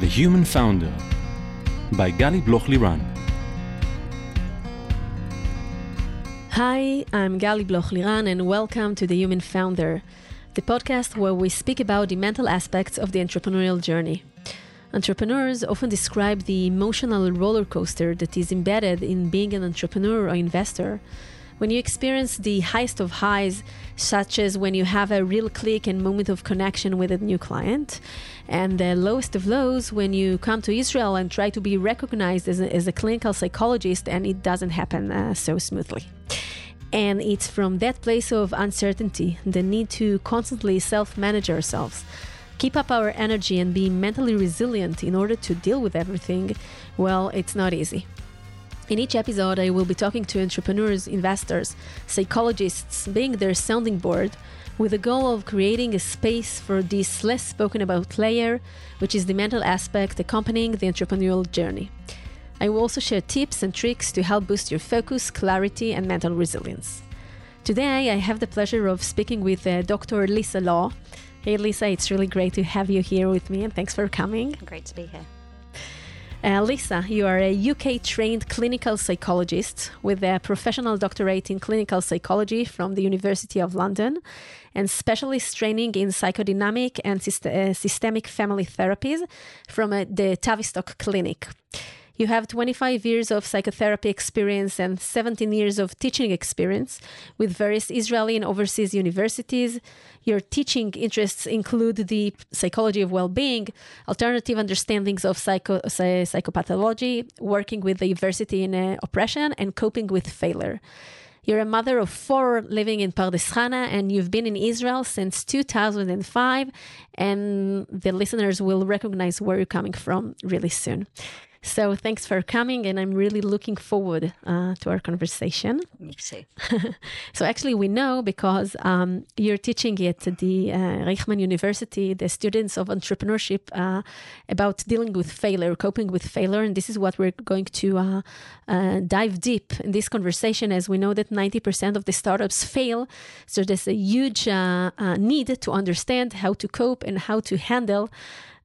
The Human Founder by Gali Bloch Liran. Hi, I'm Gali Bloch Liran, and welcome to The Human Founder, the podcast where we speak about the mental aspects of the entrepreneurial journey. Entrepreneurs often describe the emotional roller coaster that is embedded in being an entrepreneur or investor when you experience the highest of highs, such as when you have a real click and moment of connection with a new client, and the lowest of lows when you come to Israel and try to be recognized as a, as a clinical psychologist and it doesn't happen uh, so smoothly. And it's from that place of uncertainty, the need to constantly self manage ourselves, keep up our energy, and be mentally resilient in order to deal with everything, well, it's not easy. In each episode, I will be talking to entrepreneurs, investors, psychologists, being their sounding board, with the goal of creating a space for this less spoken about layer, which is the mental aspect accompanying the entrepreneurial journey. I will also share tips and tricks to help boost your focus, clarity, and mental resilience. Today, I have the pleasure of speaking with uh, Dr. Lisa Law. Hey, Lisa, it's really great to have you here with me, and thanks for coming. Great to be here. Uh, Lisa, you are a UK trained clinical psychologist with a professional doctorate in clinical psychology from the University of London and specialist training in psychodynamic and syst- uh, systemic family therapies from uh, the Tavistock Clinic. You have 25 years of psychotherapy experience and 17 years of teaching experience with various Israeli and overseas universities. Your teaching interests include the psychology of well being, alternative understandings of psycho- psychopathology, working with diversity in uh, oppression, and coping with failure. You're a mother of four living in Pardes Chana, and you've been in Israel since 2005. And the listeners will recognize where you're coming from really soon. So thanks for coming, and I'm really looking forward uh, to our conversation. Me too. so actually, we know because um, you're teaching at the uh, Reichman University, the students of entrepreneurship, uh, about dealing with failure, coping with failure, and this is what we're going to uh, uh, dive deep in this conversation, as we know that 90% of the startups fail. So there's a huge uh, need to understand how to cope and how to handle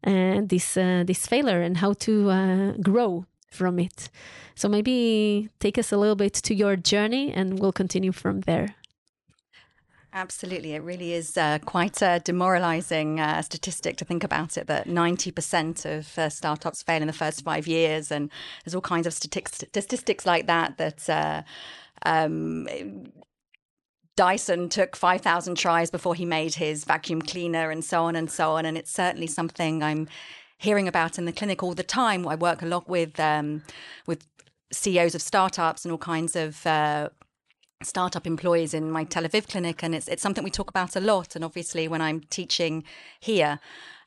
this uh, this failure and how to uh, grow from it. So maybe take us a little bit to your journey, and we'll continue from there. Absolutely. It really is uh, quite a demoralizing uh, statistic to think about it that 90% of uh, startups fail in the first five years. And there's all kinds of statistics, statistics like that that. Um, Dyson took 5,000 tries before he made his vacuum cleaner and so on and so on. And it's certainly something I'm hearing about in the clinic all the time. I work a lot with um, with CEOs of startups and all kinds of uh, startup employees in my Tel Aviv clinic, and it's it's something we talk about a lot. And obviously, when I'm teaching here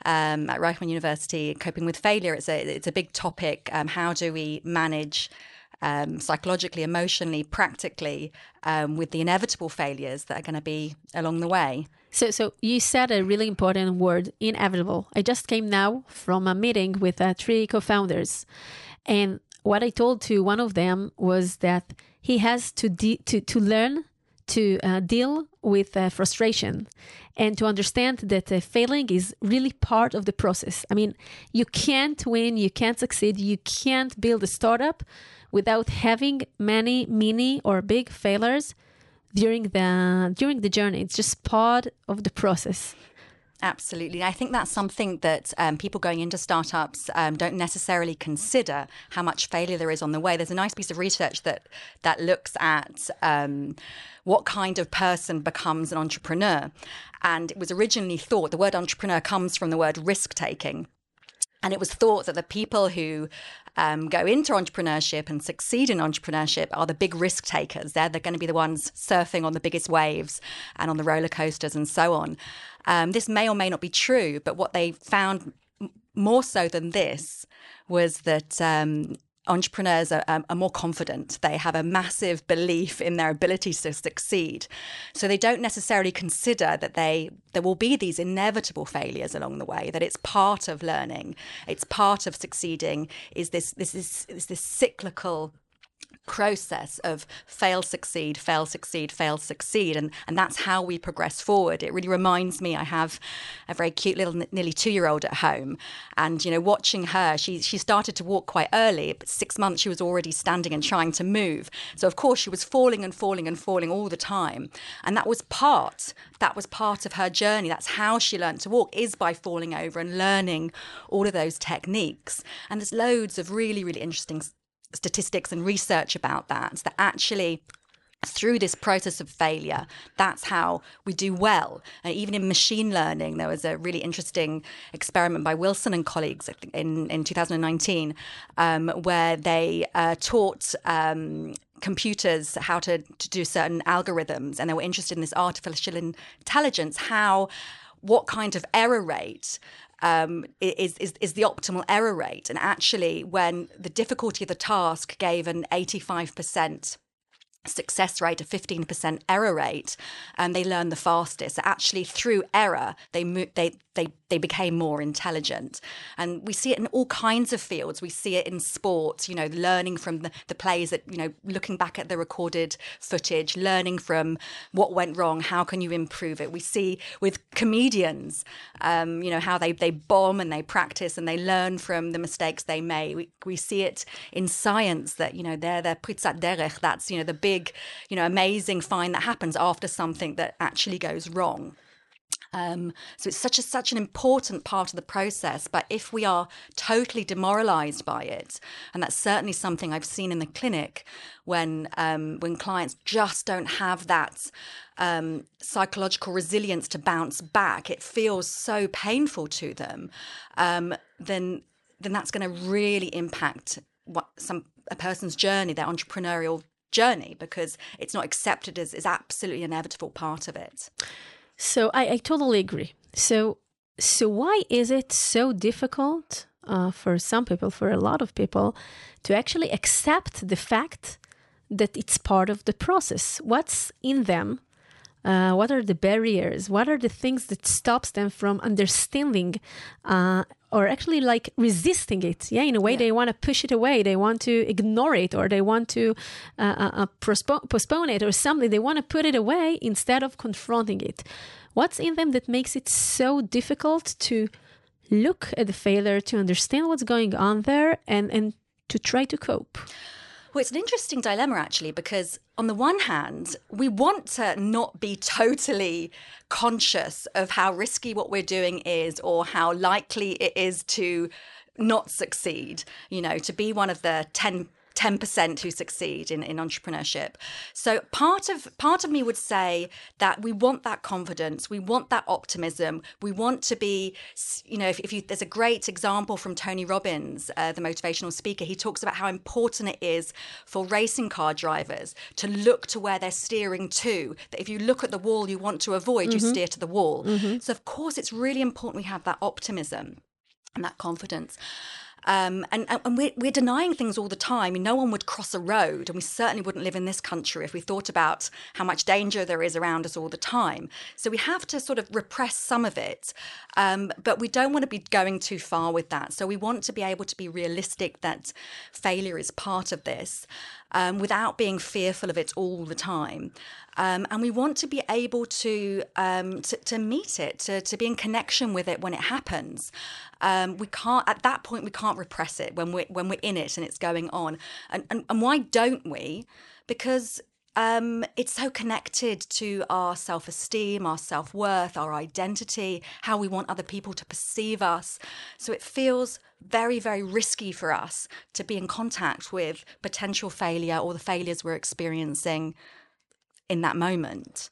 um, at Reichman University, coping with failure, it's a it's a big topic. Um, how do we manage um, psychologically, emotionally, practically, um, with the inevitable failures that are going to be along the way. So, so you said a really important word, inevitable. I just came now from a meeting with uh, three co-founders, and what I told to one of them was that he has to de- to to learn to uh, deal with uh, frustration and to understand that uh, failing is really part of the process. I mean, you can't win, you can't succeed, you can't build a startup without having many mini or big failures during the during the journey. It's just part of the process. Absolutely. I think that's something that um, people going into startups um, don't necessarily consider how much failure there is on the way. There's a nice piece of research that that looks at um, what kind of person becomes an entrepreneur. And it was originally thought the word entrepreneur comes from the word risk taking. And it was thought that the people who um, go into entrepreneurship and succeed in entrepreneurship are the big risk takers. They're, they're going to be the ones surfing on the biggest waves and on the roller coasters and so on. Um, this may or may not be true, but what they found more so than this was that um, entrepreneurs are, um, are, more confident. They have a massive belief in their ability to succeed. So they don't necessarily consider that they there will be these inevitable failures along the way. That it's part of learning. It's part of succeeding. Is this this is, is this cyclical process of fail succeed fail succeed fail succeed and and that's how we progress forward. It really reminds me i have a very cute little nearly 2 year old at home and you know watching her she she started to walk quite early but 6 months she was already standing and trying to move. So of course she was falling and falling and falling all the time and that was part that was part of her journey. That's how she learned to walk is by falling over and learning all of those techniques. And there's loads of really really interesting statistics and research about that, that actually through this process of failure, that's how we do well. And even in machine learning, there was a really interesting experiment by Wilson and colleagues in, in 2019 um, where they uh, taught um, computers how to, to do certain algorithms. And they were interested in this artificial intelligence, how what kind of error rate um, is, is, is the optimal error rate. And actually, when the difficulty of the task gave an 85% success rate, a 15% error rate, and they learn the fastest. Actually, through error, they mo- they they they became more intelligent. And we see it in all kinds of fields. We see it in sports, you know, learning from the, the plays that, you know, looking back at the recorded footage, learning from what went wrong, how can you improve it. We see with comedians, um, you know, how they, they bomb and they practice and they learn from the mistakes they made. We, we see it in science that, you know, they're, they're that's, you know, the big, you know, amazing find that happens after something that actually goes wrong. Um, so it's such a such an important part of the process. But if we are totally demoralised by it, and that's certainly something I've seen in the clinic when um, when clients just don't have that um, psychological resilience to bounce back, it feels so painful to them. Um, then then that's going to really impact what some a person's journey, their entrepreneurial journey, because it's not accepted as is absolutely inevitable part of it. So I, I totally agree. So so why is it so difficult uh, for some people, for a lot of people, to actually accept the fact that it's part of the process? What's in them? Uh, what are the barriers? What are the things that stops them from understanding uh, or actually like resisting it? Yeah, in a way, yeah. they want to push it away. They want to ignore it or they want to uh, uh, uh postpone, postpone it or something. They want to put it away instead of confronting it. What's in them that makes it so difficult to look at the failure, to understand what's going on there, and, and to try to cope? Well, it's an interesting dilemma actually, because on the one hand, we want to not be totally conscious of how risky what we're doing is or how likely it is to not succeed, you know, to be one of the 10 10% who succeed in, in entrepreneurship. So part of part of me would say that we want that confidence, we want that optimism, we want to be, you know, if, if you, there's a great example from Tony Robbins, uh, the motivational speaker. He talks about how important it is for racing car drivers to look to where they're steering to. That if you look at the wall you want to avoid, mm-hmm. you steer to the wall. Mm-hmm. So of course it's really important we have that optimism and that confidence. Um, and, and we're, we're, denying things all the time. no one would cross a road, and we certainly wouldn't live in this country if we thought about how much danger there is around us all the time. So we have to sort of repress some of it, um, but we don't want to be going too far with that. So we want to be able to be realistic that failure is part of this um, without being fearful of it all the time. Um, and we want to be able to, um, to, to meet it, to, to be in connection with it when it happens. Um, we can't at that point we can't repress it when we're when we're in it and it's going on. And and, and why don't we? Because um, it's so connected to our self esteem, our self worth, our identity, how we want other people to perceive us. So it feels very, very risky for us to be in contact with potential failure or the failures we're experiencing in that moment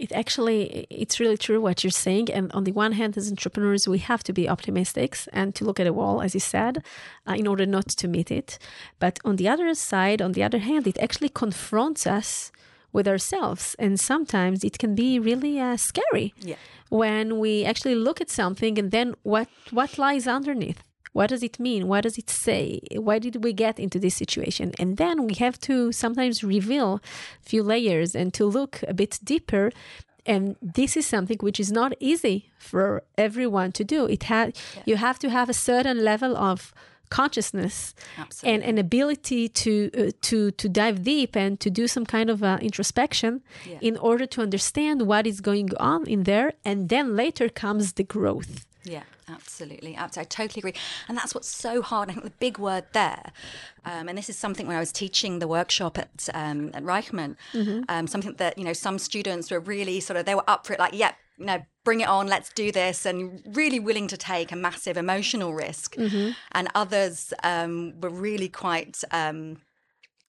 it actually it's really true what you're saying. And on the one hand as entrepreneurs we have to be optimistic and to look at a wall as you said uh, in order not to meet it. But on the other side on the other hand it actually confronts us with ourselves. And sometimes it can be really uh, scary yeah. when we actually look at something and then what what lies underneath what does it mean? What does it say? Why did we get into this situation? And then we have to sometimes reveal a few layers and to look a bit deeper. And this is something which is not easy for everyone to do. It has yeah. you have to have a certain level of consciousness Absolutely. and an ability to uh, to to dive deep and to do some kind of uh, introspection Yeah. in order to understand what is going on in there and then later comes the growth Yeah, absolutely. Absolutely. I totally agree. And that's what's so hard. I think the big word there, um, and this is something when I was teaching the workshop at, um, at Reichman, um, something that, you know, some students were really sort of, they were up for it, like, yep, you know, bring it on, let's do this, and really willing to take a massive emotional risk. And others um, were really quite. Um,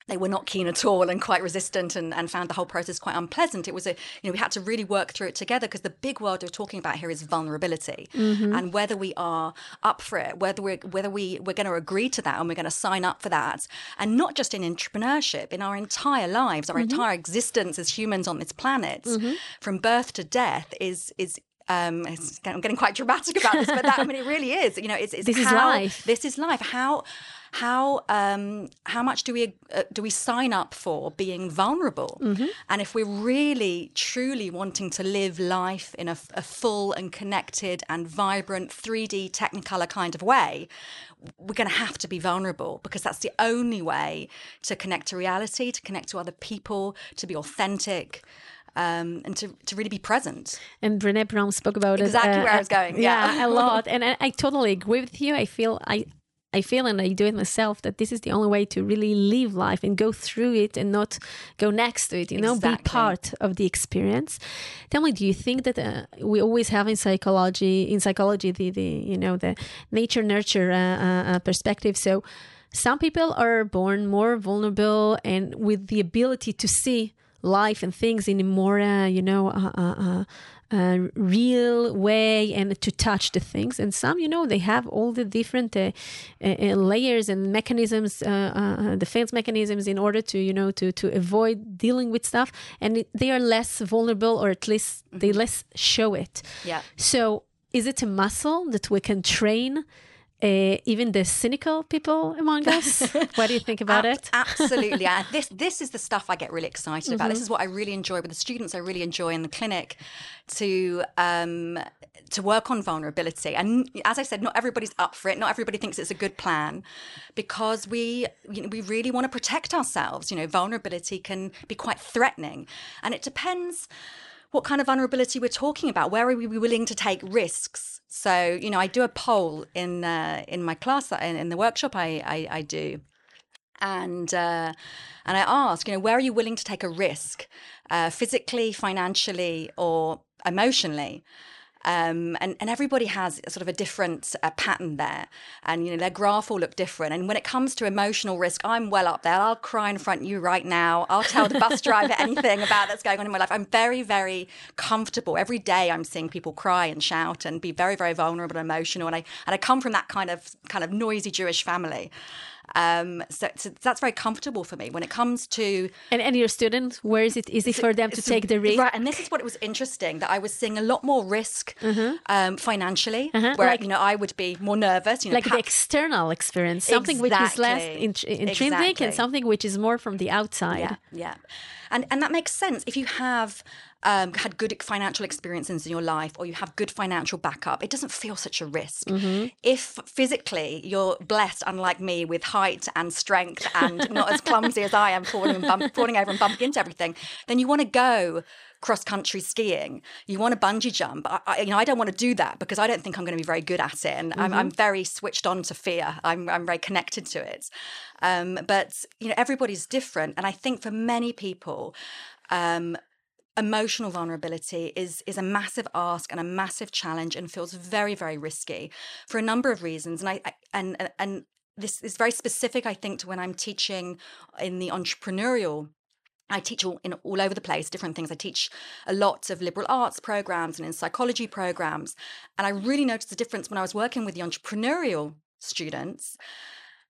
they were not keen at all and quite resistant and, and found the whole process quite unpleasant. It was a, you know, we had to really work through it together because the big word we're talking about here is vulnerability mm-hmm. and whether we are up for it, whether we're, whether we, we're going to agree to that and we're going to sign up for that. And not just in entrepreneurship, in our entire lives, our mm-hmm. entire existence as humans on this planet, mm-hmm. from birth to death is, is, um, it's- I'm getting quite dramatic about this, but that, I mean, it really is. You know, it's, it's This is life. This is life. How how um, how much do we uh, do we sign up for being vulnerable? And if we're really truly wanting to live life in a, a full and connected and vibrant 3D Technicolor kind of way, we're going to have to be vulnerable because that's the only way to connect to reality, to connect to other people, to be authentic. Um, and to, to really be present. and Brené Brown spoke about it. Exactly where I was going, yeah. a lot, and I, I totally agree with you. I feel I. I feel and I do it myself that this is the only way to really live life and go through it and not go next to it, you know, be part of the experience. Tell me, do you think that uh, we always have in psychology, in psychology, the, the you know, the nature nurture uh, uh, uh, perspective? So some people are born more vulnerable and with the ability to see life and things in a more, uh, you know, uh, real way and to touch the things. And some, you know, they have all the different uh, uh, uh, layers and mechanisms, uh, uh, defense mechanisms in order to, you know, to, to avoid dealing with stuff. And it, they are less vulnerable or at least they less show it. Yeah. So is it a muscle that we can train? Uh, even the cynical people among us. what do you think about Ab- it? Absolutely. and this this is the stuff I get really excited about. Mm-hmm. This is what I really enjoy with the students. I really enjoy in the clinic to um, to work on vulnerability. And as I said, not everybody's up for it. Not everybody thinks it's a good plan because we you know, we really want to protect ourselves. You know, vulnerability can be quite threatening, and it depends what kind of vulnerability we're talking about. Where are we willing to take risks? So, you know, I do a poll in uh, in my class in, in the workshop I, I, I do, and uh, and I ask, you know, where are you willing to take a risk, uh, physically, financially, or emotionally? Um, and, and everybody has sort of a different uh, pattern there. And, you know, their graph will look different. And when it comes to emotional risk, I'm well up there. I'll cry in front of you right now. I'll tell the bus driver anything about that's going on in my life. I'm very, very comfortable. Every day I'm seeing people cry and shout and be very, very vulnerable and emotional. And I, and I come from that kind of, kind of noisy Jewish family. Um, so, so that's very comfortable for me when it comes to And, and your students, where is it easy for them to take the risk? Right, and this is what it was interesting that I was seeing a lot more risk um, financially, Uh-huh, where like- you know I would be more nervous. You know, like the external experience, something which is less Exactly. int- intrinsic Exactly. and something which is more from the outside. yeah, yeah, and and that makes sense if you have. Um, had good financial experiences in your life, or you have good financial backup, it doesn't feel such a risk. If physically you're blessed, unlike me, with height and strength, and not as clumsy as I am, falling and bump, falling over and bumping into everything, then you want to go cross country skiing. You want to bungee jump. I, I, you know, I don't want to do that because I don't think I'm going to be very good at it, and I'm, I'm very switched on to fear. I'm, I'm very connected to it. Um, but you know, everybody's different, and I think for many people. Um, emotional vulnerability is is a massive ask and a massive challenge and feels very very risky for a number of reasons and I, I and and- this is very specific I think to when I'm teaching in the entrepreneurial I teach all in all over the place, different things. I teach a lot of liberal arts programs and in psychology programs. And I really noticed the difference when I was working with the entrepreneurial students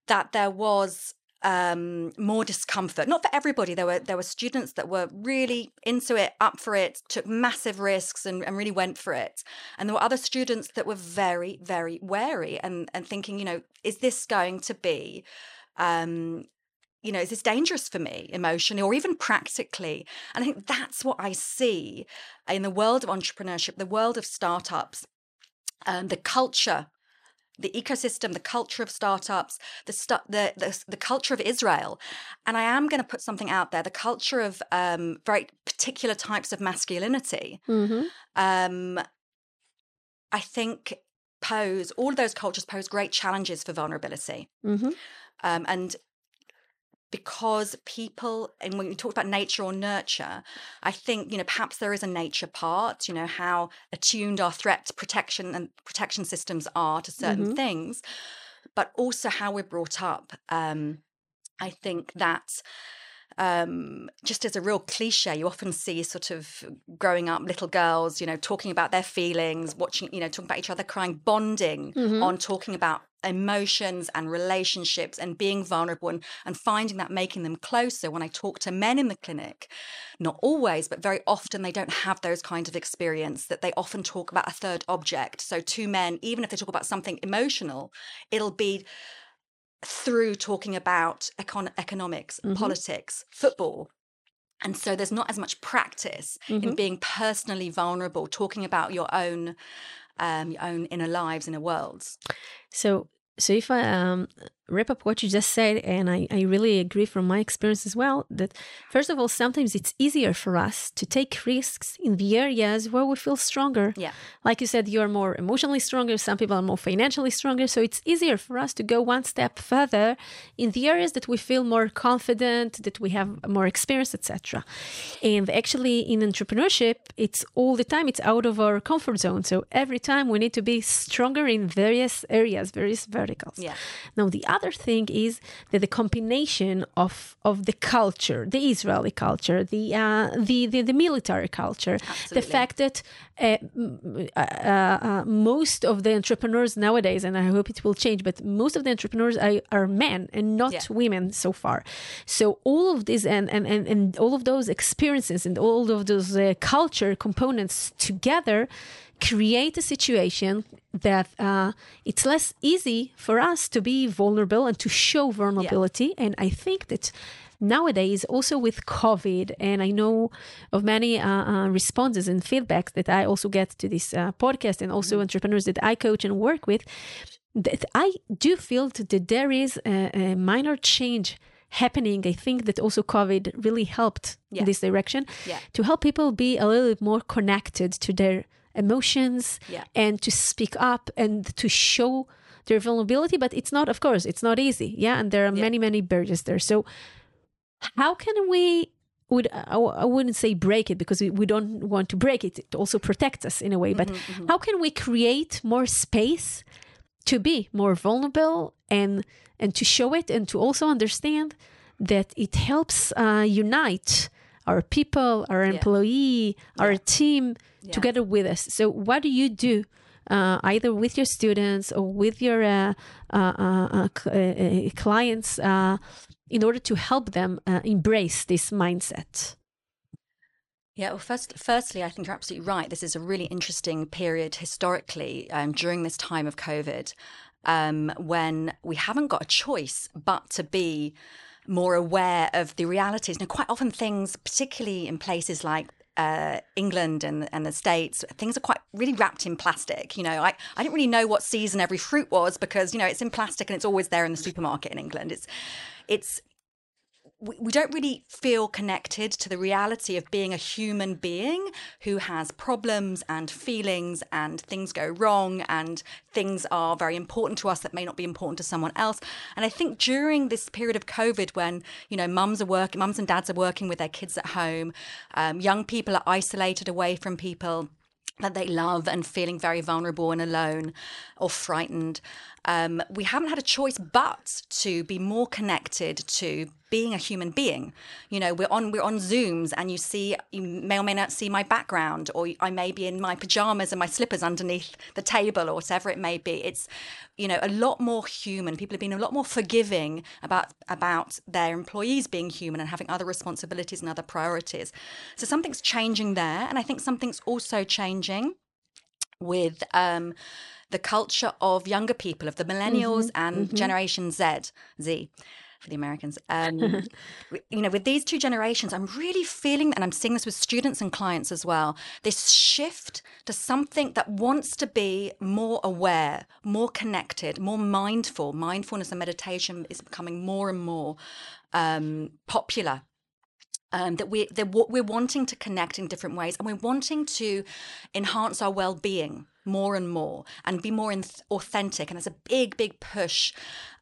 that there was um, more discomfort. Not for everybody. There were there were students that were really into it, up for it, took massive risks, and, and really went for it. And there were other students that were very very wary and and thinking, you know, is this going to be um, you know, is this dangerous for me emotionally or even practically? And I think that's what I see in the world of entrepreneurship, the world of startups, um, the culture the ecosystem, the culture of startups, the, stu- the, the the culture of Israel, and I am going to put something out there: the culture of um, very particular types of masculinity. Mm-hmm. Um, I think pose all of those cultures pose great challenges for vulnerability, Mm-hmm. um, and because people and when we talk about nature or nurture i think you know perhaps there is a nature part you know how attuned our threat protection and protection systems are to certain Mhm. things but also how we're brought up um i think that um, just as a real cliche, you often see sort of growing up little girls, you know, talking about their feelings, watching, you know, talking about each other, crying, bonding Mhm. on talking about emotions and relationships and being vulnerable and, and finding that making them closer. When I talk to men in the clinic, not always, but very often they don't have those kinds of experience that they often talk about a third object. So two men, even if they talk about something emotional, it'll be through talking about econ- economics, Mhm. politics, football. And so there's not as much practice in Mhm. being personally vulnerable, talking about your own um, your own inner lives, inner worlds. So, so if I um, wrap up what you just said, and I, I really agree from my experience as well, that first of all, sometimes it's easier for us to take risks in the areas where we feel stronger. Yeah. Like you said, you're more emotionally stronger. Some people are more financially stronger. So it's easier for us to go one step further in the areas that we feel more confident, that we have more experience, etc. And actually, in entrepreneurship, it's all the time. It's out of our comfort zone. So every time we need to be stronger in various areas, various verticals. Yeah. Now, the other thing is that the combination of of the culture, the Israeli culture, the uh, the, the the military culture, the fact that uh, uh, uh, most of the entrepreneurs nowadays, and I hope it will change, but most of the entrepreneurs are, are men and not Yeah. women so far. So all of this and and and, and all of those experiences and all of those uh, culture components together create a situation that uh, it's less easy for us to be vulnerable and to show vulnerability. And I think that nowadays, also with COVID, and I know of many uh, uh, responses and feedbacks that I also get to this uh, podcast, and also entrepreneurs that I coach and work with, that I do feel that there is a, a minor change happening. I think that also COVID really helped Yeah. in this direction Yeah. to help people be a little bit more connected to their emotions Yeah. and to speak up and to show their vulnerability. But it's not, of course, it's not easy. Yeah. And there are Yeah. many, many barriers there. So, how can we? Would I wouldn't say break it because we, we don't want to break it. It also protects us in a way. But Mm-hmm, how can we create more space to be more vulnerable and and to show it and to also understand that it helps uh, unite our people, our employee, our team Yeah. together with us. So, what do you do? Uh, either with your students or with your uh, uh, uh, uh, uh, uh, clients, uh, in order to help them uh, embrace this mindset. Yeah, well, first, firstly, I think you're absolutely right. This is a really interesting period historically um, during this time of COVID um, when we haven't got a choice but to be more aware of the realities. Now, quite often, things, particularly in places like uh, England and, and the States, things are quite really wrapped in plastic. You know, I, I didn't really know what season every fruit was because, you know, it's in plastic and it's always there in the supermarket in England. It's, it's, we, don't really feel connected to the reality of being a human being who has problems and feelings and things go wrong and things are very important to us that may not be important to someone else. And I think during this period of COVID, when you know mums are working, mums and dads are working with their kids at home, um, young people are isolated away from people that they love and feeling very vulnerable and alone or frightened. Um, we haven't had a choice but to be more connected to being a human being. You know, we're on we're on Zooms, and you see you may or may not see my background, or I may be in my pajamas and my slippers underneath the table, or whatever it may be. It's you know a lot more human. People have been a lot more forgiving about about their employees being human and having other responsibilities and other priorities. So something's changing there, and I think something's also changing with um, the culture of younger people, of the millennials and Generation Z. Z. for the Americans. Um, you know, with these two generations, I'm really feeling, and I'm seeing this with students and clients as well, this shift to something that wants to be more aware, more connected, more mindful. Mindfulness and meditation is becoming more and more um, popular um, that we we're wanting to connect in different ways, and we're wanting to enhance our well-being more and more, and be more authentic. And there's a big, big push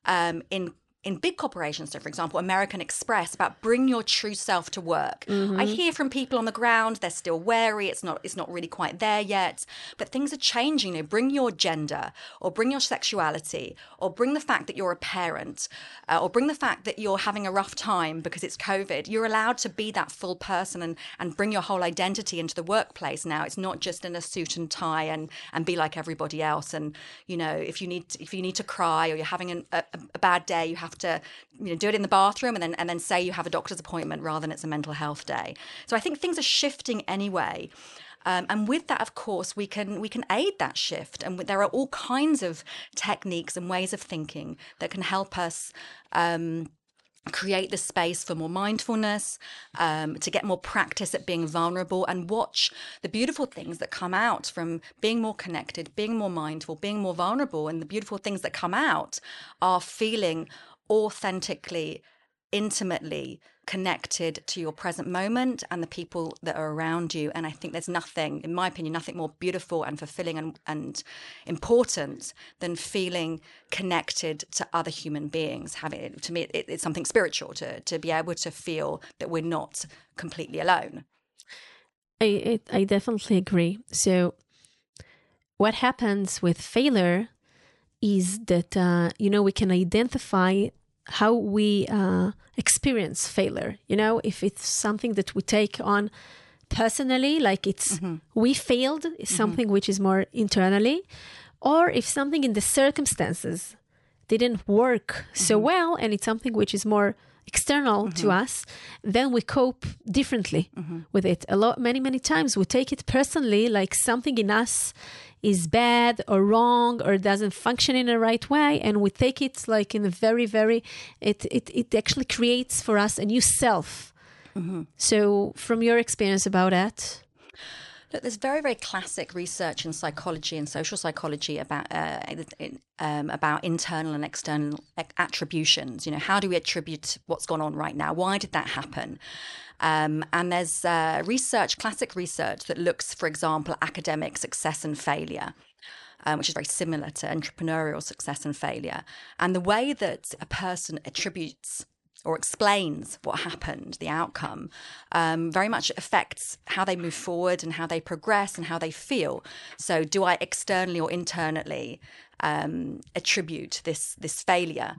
um, in in big corporations, so for example, American Express, about bring your true self to work. Mm-hmm. I hear from people on the ground, they're still wary, it's not it's not really quite there yet. But things are changing. You know, bring your gender or bring your sexuality or bring the fact that you're a parent uh, or bring the fact that you're having a rough time because it's COVID. You're allowed to be that full person and, and bring your whole identity into the workplace now. It's not just in a suit and tie and and be like everybody else. And, you know, if you need if you need to cry or you're having an, a, a bad day, you have have to you know do it in the bathroom and then and then say you have a doctor's appointment rather than it's a mental health day. So I think things are shifting anyway. Um, and with that, of course, we can we can aid that shift, and there are all kinds of techniques and ways of thinking that can help us um, create the space for more mindfulness, um, to get more practice at being vulnerable, and watch the beautiful things that come out from being more connected, being more mindful, being more vulnerable. And the beautiful things that come out are feeling authentically, intimately connected to your present moment and the people that are around you. And I think there's nothing, in my opinion, nothing more beautiful and fulfilling and, and important than feeling connected to other human beings. Having to me, it, it's something spiritual to to be able to feel that we're not completely alone. I I definitely agree. So, what happens with failure is that uh, you know we can identify how we uh, experience failure. You know, if it's something that we take on personally, like it's mm-hmm. we failed, mm-hmm. something mm-hmm. which is more internally, or if something in the circumstances didn't work mm-hmm. so well and it's something which is more external to mm-hmm. us, then we cope differently mm-hmm. with it. A lot, many, many times we take it personally, like something in us is bad or wrong or doesn't function in the right way and we take it like in a very very it it, it actually creates for us a new self mm-hmm. so from your experience about that Look, there's very, very classic research in psychology and social psychology about uh, um, about internal and external attributions. You know, how do we attribute what's gone on right now? Why did that happen? Um, and there's uh, research, classic research, that looks, for example, academic success and failure. Um, which is very similar to entrepreneurial success and failure. And the way that a person attributes or explains what happened, the outcome, um, very much affects how they move forward and how they progress and how they feel. So, do I externally or internally um, attribute this this failure?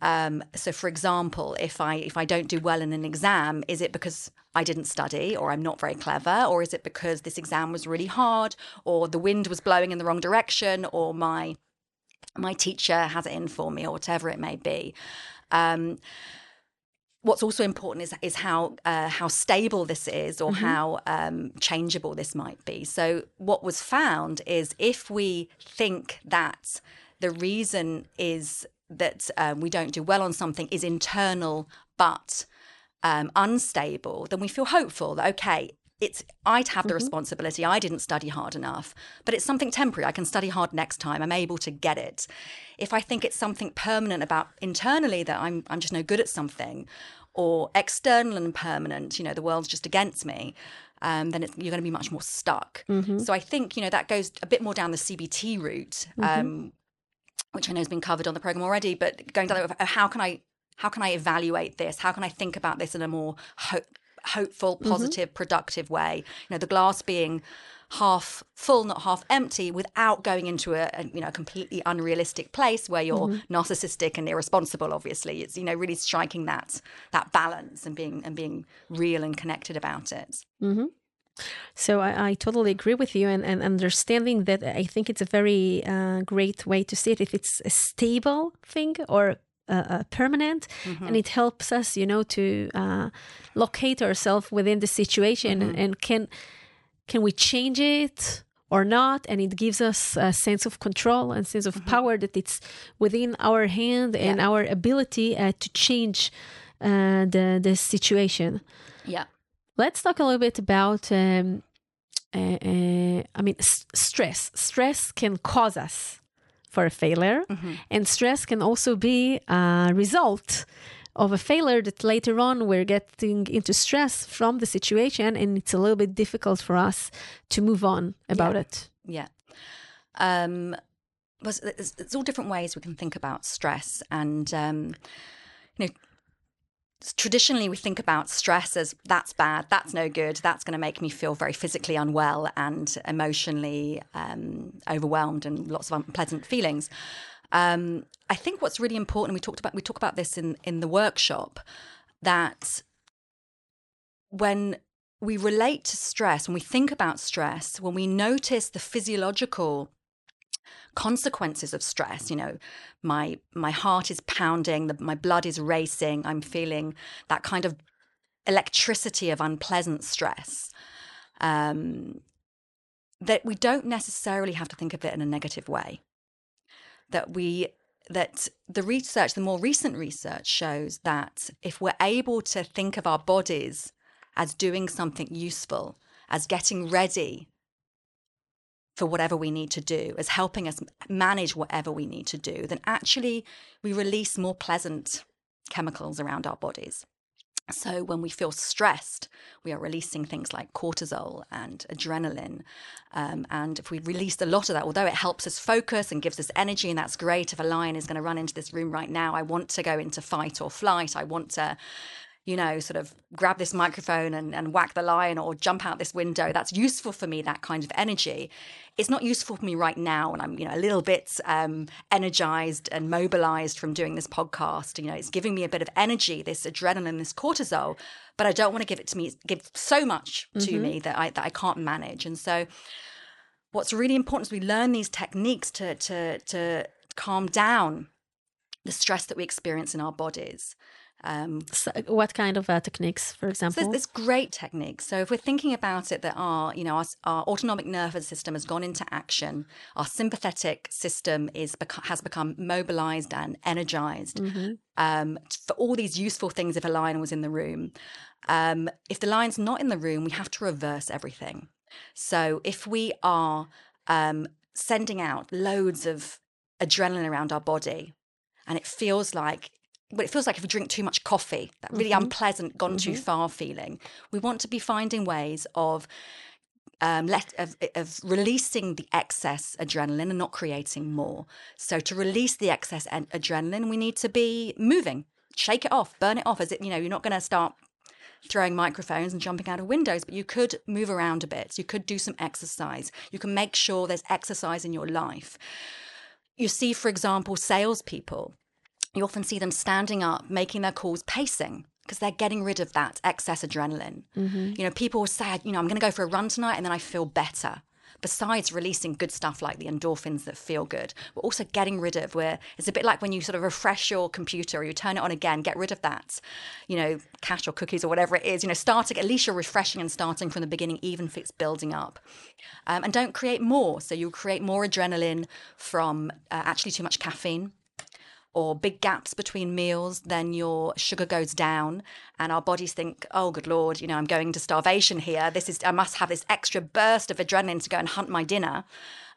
Um, so, for example, if I if I don't do well in an exam, is it because I didn't study, or I'm not very clever, or is it because this exam was really hard, or the wind was blowing in the wrong direction, or my my teacher has it in for me, or whatever it may be? Um, what's also important is is how uh, how stable this is or mm-hmm. how um, changeable this might be. So what was found is if we think that the reason is that um, we don't do well on something is internal but um, unstable, then we feel hopeful that, okay, it's I'd have the mm-hmm. responsibility. I didn't study hard enough, but it's something temporary. I can study hard next time. I'm able to get it. If I think it's something permanent about internally that I'm I'm just no good at something, or external and permanent, you know, the world's just against me. Um, then you're going to be much more stuck. Mm-hmm. So I think you know that goes a bit more down the CBT route, mm-hmm. um, which I know has been covered on the program already, but going down how can I how can I evaluate this? How can I think about this in a more ho- hopeful, mm-hmm. positive, mm-hmm. productive way? You know, the glass being half full, not half empty, without going into a, a you know completely unrealistic place where you're mm-hmm. narcissistic and irresponsible. Obviously, it's you know really striking that that balance and being and being real and connected about it. Mm-hmm. So I, I, totally agree with you, and, and understanding that I think it's a very uh, great way to see it. If it's a stable thing or uh, uh permanent, mm-hmm. and it helps us, you know, to uh, locate ourselves within the situation, mm-hmm. and, can can we change it, or not and it gives us a sense of control and sense of Mm-hmm. power that it's within our hand and Yeah. our ability uh, to change uh, the the situation Yeah. let's talk a little bit about um, uh, uh, i mean s- stress stress can cause us for a failure Mm-hmm. and stress can also be a result of a failure that later on we're getting into stress from the situation and it's a little bit difficult for us to move on about Yeah. it Yeah. Um, but it's, it's all different ways we can think about stress. And, um, you know, traditionally we think about stress as that's bad, that's no good, that's going to make me feel very physically unwell and emotionally um, overwhelmed and lots of unpleasant feelings. Um, I think what's really important, we talked about we talk about this in in the workshop, that when we relate to stress, when we think about stress, when we notice the physiological consequences of stress. You know my my heart is pounding the, my blood is racing i'm feeling that kind of electricity of unpleasant stress um, that we don't necessarily have to think of it in a negative way. That we that the research the more recent research shows that if we're able to think of our bodies as doing something useful as getting ready for whatever we need to do, as helping us manage whatever we need to do, then actually we release more pleasant chemicals around our bodies. So when we feel stressed, we are releasing things like cortisol and adrenaline. Um, and if we release a lot of that, although it helps us focus and gives us energy, and that's great. If a lion is going to run into this room right now, I want to go into fight or flight. I want to you know, sort of grab this microphone and, and whack the lion or jump out this window. That's useful for me, that kind of energy. It's not useful for me right now when I'm, you know, a little bit um, energized and mobilized from doing this podcast. You know, it's giving me a bit of energy, this adrenaline, this cortisol, but I don't want to give it to me, give so much to me that I, that I can't manage. And so what's really important is we learn these techniques to, to, to calm down the stress that we experience in our bodies. Um, so what kind of uh, techniques for so example there's, there's great techniques. So if we're thinking about it, that our you know our, our autonomic nervous system has gone into action. Our sympathetic system is has become mobilized and energized um, for all these useful things. If a lion was in the room, um, if the lion's not in the room, we have to reverse everything. So if we are um, sending out loads of adrenaline around our body, and it feels like well, it feels like if we drink too much coffee, that really unpleasant, gone too far feeling. We want to be finding ways of um, let of, of releasing the excess adrenaline and not creating more. So to release the excess ad- adrenaline, we need to be moving, shake it off, burn it off. As it, you know, you're not going to start throwing microphones and jumping out of windows, but you could move around a bit. You could do some exercise. You can make sure there's exercise in your life. You see, for example, salespeople you often see them standing up, making their calls, pacing because they're getting rid of that excess adrenaline. You know, people will say, you know, I'm going to go for a run tonight and then I feel better. Besides releasing good stuff like the endorphins that feel good, we're also getting rid of where it's a bit like when you sort of refresh your computer or you turn it on again, get rid of that, you know, cache or cookies or whatever it is. You know, starting at least you're refreshing and starting from the beginning, even if it's building up. Um, and don't create more. So you'll create more adrenaline from uh, actually too much caffeine or big gaps between meals, then your sugar goes down, and our bodies think, "Oh, good lord, you know, I'm going to starvation here. This is I must have this extra burst of adrenaline to go and hunt my dinner."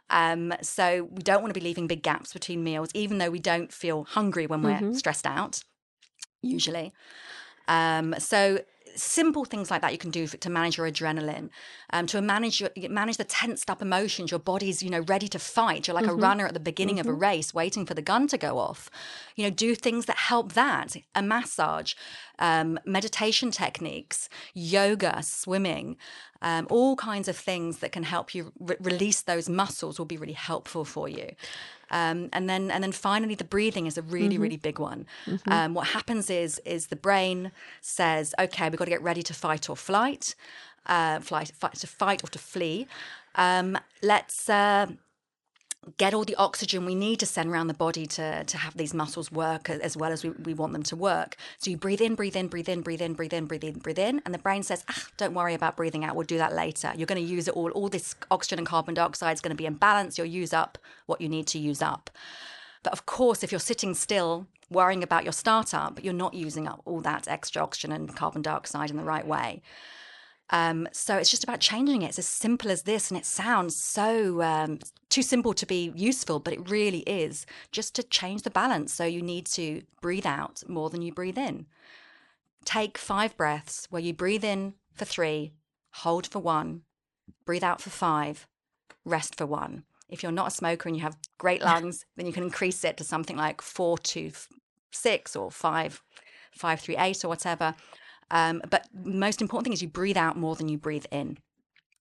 Um, so we don't want to be leaving big gaps between meals, even though we don't feel hungry when we're stressed out. Usually, um, so simple things like that you can do for, to manage your adrenaline, um, to manage your manage the tensed up emotions. Your body's you know ready to fight. You're like a runner at the beginning of a race, waiting for the gun to go off. You know, do things that help that. A massage, um, meditation techniques, yoga, swimming. Um, all kinds of things that can help you re- release those muscles will be really helpful for you. Um, and then and then finally the breathing is a really really big one. Um, what happens is is the brain says, okay, we've got to get ready to fight or flight, uh, flight, fight to fight or to flee. Um, let's. Uh, get all the oxygen we need to send around the body to, to have these muscles work as well as we, we want them to work. So you breathe in, breathe in, breathe in, breathe in, breathe in, breathe in, breathe in. And the brain says, ah, don't worry about breathing out. We'll do that later. You're going to use it all. All this oxygen and carbon dioxide is going to be in balance. You'll use up what you need to use up. But of course, if you're sitting still, worrying about your startup, you're not using up all that extra oxygen and carbon dioxide in the right way. Um, so it's just about changing it. It's as simple as this, and it sounds so um, too simple to be useful, but it really is just to change the balance. So you need to breathe out more than you breathe in. Take five breaths where you breathe in for three, hold for one, breathe out for five, rest for one. If you're not a smoker and you have great lungs, then you can increase it to something like four to six or five, five, three, eight, or whatever. Um, but most important thing is you breathe out more than you breathe in.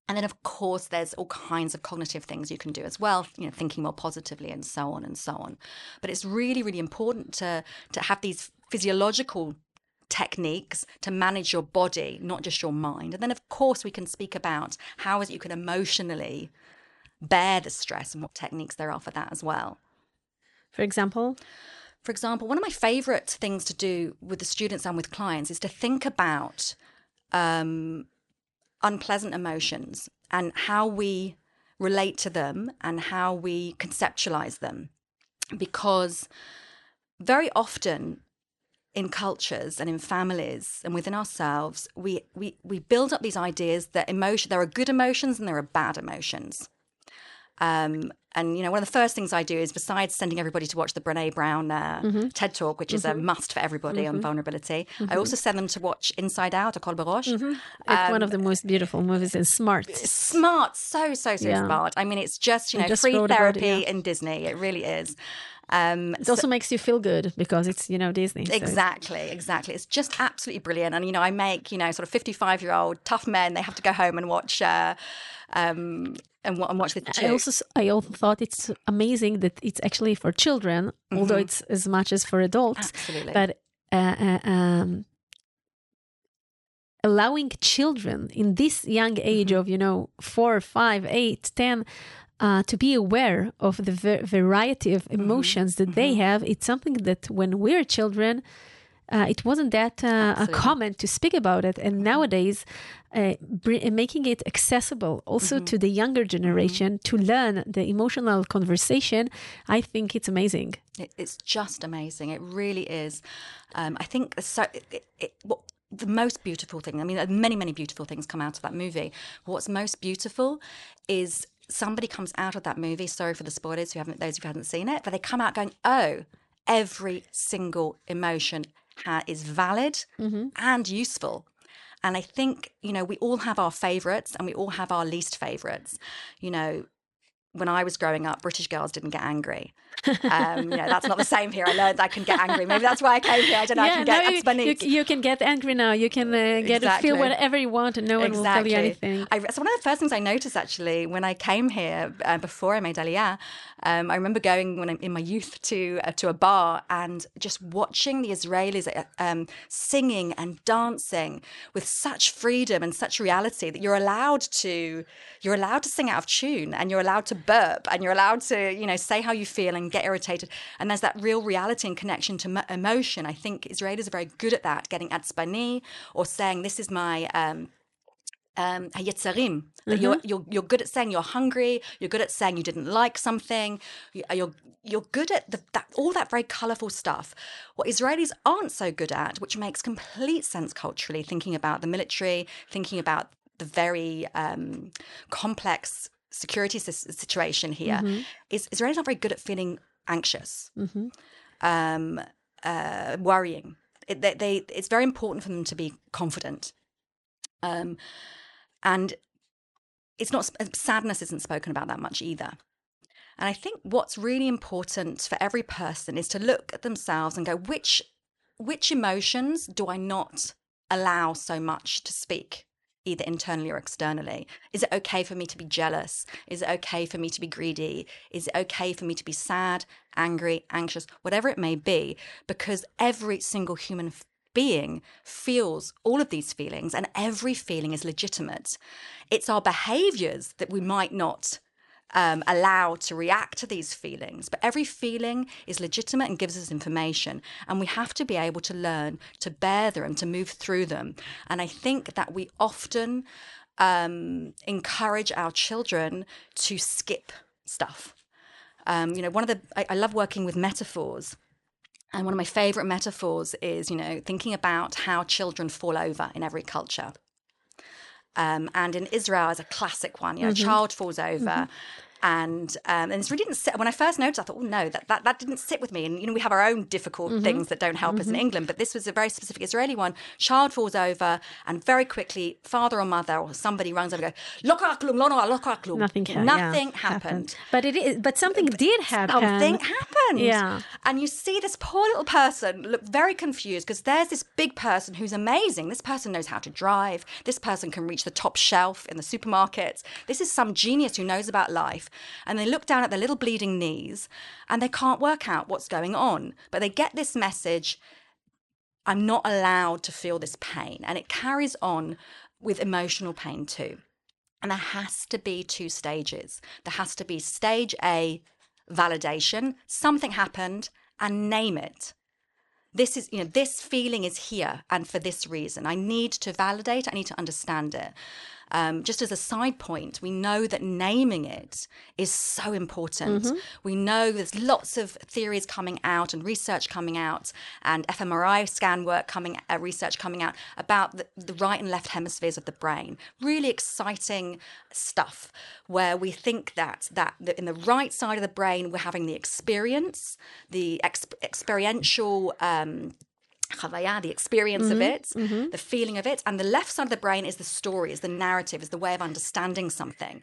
And then, of course, there's all kinds of cognitive things you can do as well, you know, thinking more positively and so on and so on. But it's really, really important to to have these physiological techniques to manage your body, not just your mind. And then, of course, we can speak about how is it you can emotionally bear the stress and what techniques there are for that as well. For example, for example, one of my favorite things to do with the students and with clients is to think about um, unpleasant emotions and how we relate to them and how we conceptualize them. Because very often in cultures and in families and within ourselves, we, we, we build up these ideas that emotion, there are good emotions and there are bad emotions. Um, and you know, one of the first things I do is, besides sending everybody to watch the Brene Brown uh, mm-hmm. TED Talk, which is mm-hmm. a must for everybody mm-hmm. on vulnerability, I mm-hmm. also send them to watch Inside Out, A Col Baroche. Mm-hmm. Um, one of the most beautiful movies and smart. Smart, so so so yeah. smart. I mean, it's just you know free therapy it, yeah. in Disney. It really is. Um, it also so, makes you feel good because it's you know Disney. So. Exactly, exactly. It's just absolutely brilliant. And you know, I make you know sort of fifty-five year old tough men. They have to go home and watch. Uh, um, and, and watch with I also I also thought it's amazing that it's actually for children, mm-hmm. although it's as much as for adults. Absolutely. But uh, uh, um, allowing children in this young age mm-hmm. of you know four, five, eight, ten uh, to be aware of the variety of mm-hmm. emotions mm-hmm. that they mm-hmm. have. It's something that when we're children, uh, it wasn't that uh, common to speak about it. And mm-hmm. nowadays, uh, br- making it accessible also mm-hmm. to the younger mm-hmm. generation to learn the emotional conversation, I think it's amazing. It's just amazing. It really is. Um, I think so. It, it, what, the most beautiful thing, I mean, many, many beautiful things come out of that movie. What's most beautiful is somebody comes out of that movie. Sorry for the spoilers who haven't those who haven't seen it, but they come out going, "Oh, every single emotion ha- is valid mm-hmm. and useful." And I think you know we all have our favorites and we all have our least favorites. You know, when I was growing up, British girls didn't get angry. Um, you know, that's not the same here. I learned I can get angry. Maybe that's why I came here. I don't know. Yeah, I can get, no, you, you, you, can get angry now. You can uh, get exactly. feel whatever you want, and no one exactly. will tell you anything. I, so one of the first things I noticed actually when I came here uh, before I made Aliyah, um, I remember going when I'm in my youth to uh, to a bar and just watching the Israelis uh, um, singing and dancing with such freedom and such reality that you're allowed to you're allowed to sing out of tune and you're allowed to burp and you're allowed to you know say how you feel and get irritated and there's that real reality and connection to m- emotion. I think Israelis are very good at that, getting atzbani or saying this is my um, um, hayetzarim. Mm-hmm. You're, you're, you're good at saying you're hungry. You're good at saying you didn't like something. You're you're good at the, that all that very colourful stuff. What Israelis aren't so good at, which makes complete sense culturally, thinking about the military, thinking about the very um, complex security situation here, mm-hmm. is Israelis not very good at feeling anxious, mm-hmm. um, uh, worrying. It, they, they, it's very important for them to be confident. Um, and it's not sadness isn't spoken about that much either. And I think what's really important for every person is to look at themselves and go, which which emotions do I not allow so much to speak, either internally or externally? Is it okay for me to be jealous? Is it okay for me to be greedy? Is it okay for me to be sad, angry, anxious, whatever it may be? Because every single human being feels all of these feelings, and every feeling is legitimate. It's our behaviors that we might not um, allowed to react to these feelings. But every feeling is legitimate and gives us information. And we have to be able to learn to bear them, to move through them. And I think that we often um, encourage our children to skip stuff. Um, you know, one of the, I, I love working with metaphors. And one of my favorite metaphors is, you know, thinking about how children fall over in every culture. Um, and in Israel is a classic one. You know, mm-hmm. a child falls over. Mm-hmm and um, and it really didn't sit. When I first noticed, I thought, oh no, that, that that didn't sit with me. And you know, we have our own difficult mm-hmm. things that don't help mm-hmm. us in mm-hmm. England, but this was a very specific Israeli one. Child falls over, and very quickly, father or mother or somebody runs over and goes, Nothing, can, nothing yeah, happened. happened. But it is, but something did happen. Something happened. Yeah. And you see this poor little person look very confused because there's this big person who's amazing. This person knows how to drive. This person can reach the top shelf in the supermarkets. This is some genius who knows about life and they look down at their little bleeding knees and they can't work out what's going on. But they get this message I'm not allowed to feel this pain. And it carries on with emotional pain too. And there has to be two stages. There has to be stage A, validation, something happened, and name it this is you know this feeling is here and for this reason i need to validate i need to understand it um, just as a side point, we know that naming it is so important. Mm-hmm. We know there's lots of theories coming out and research coming out, and fMRI scan work coming, uh, research coming out about the, the right and left hemispheres of the brain. Really exciting stuff where we think that that, in the right side of the brain we're having the experience, the ex- experiential. Um, chavaya, the experience mm-hmm, of it, mm-hmm. the feeling of it. And the left side of the brain is the story, is the narrative, is the way of understanding something.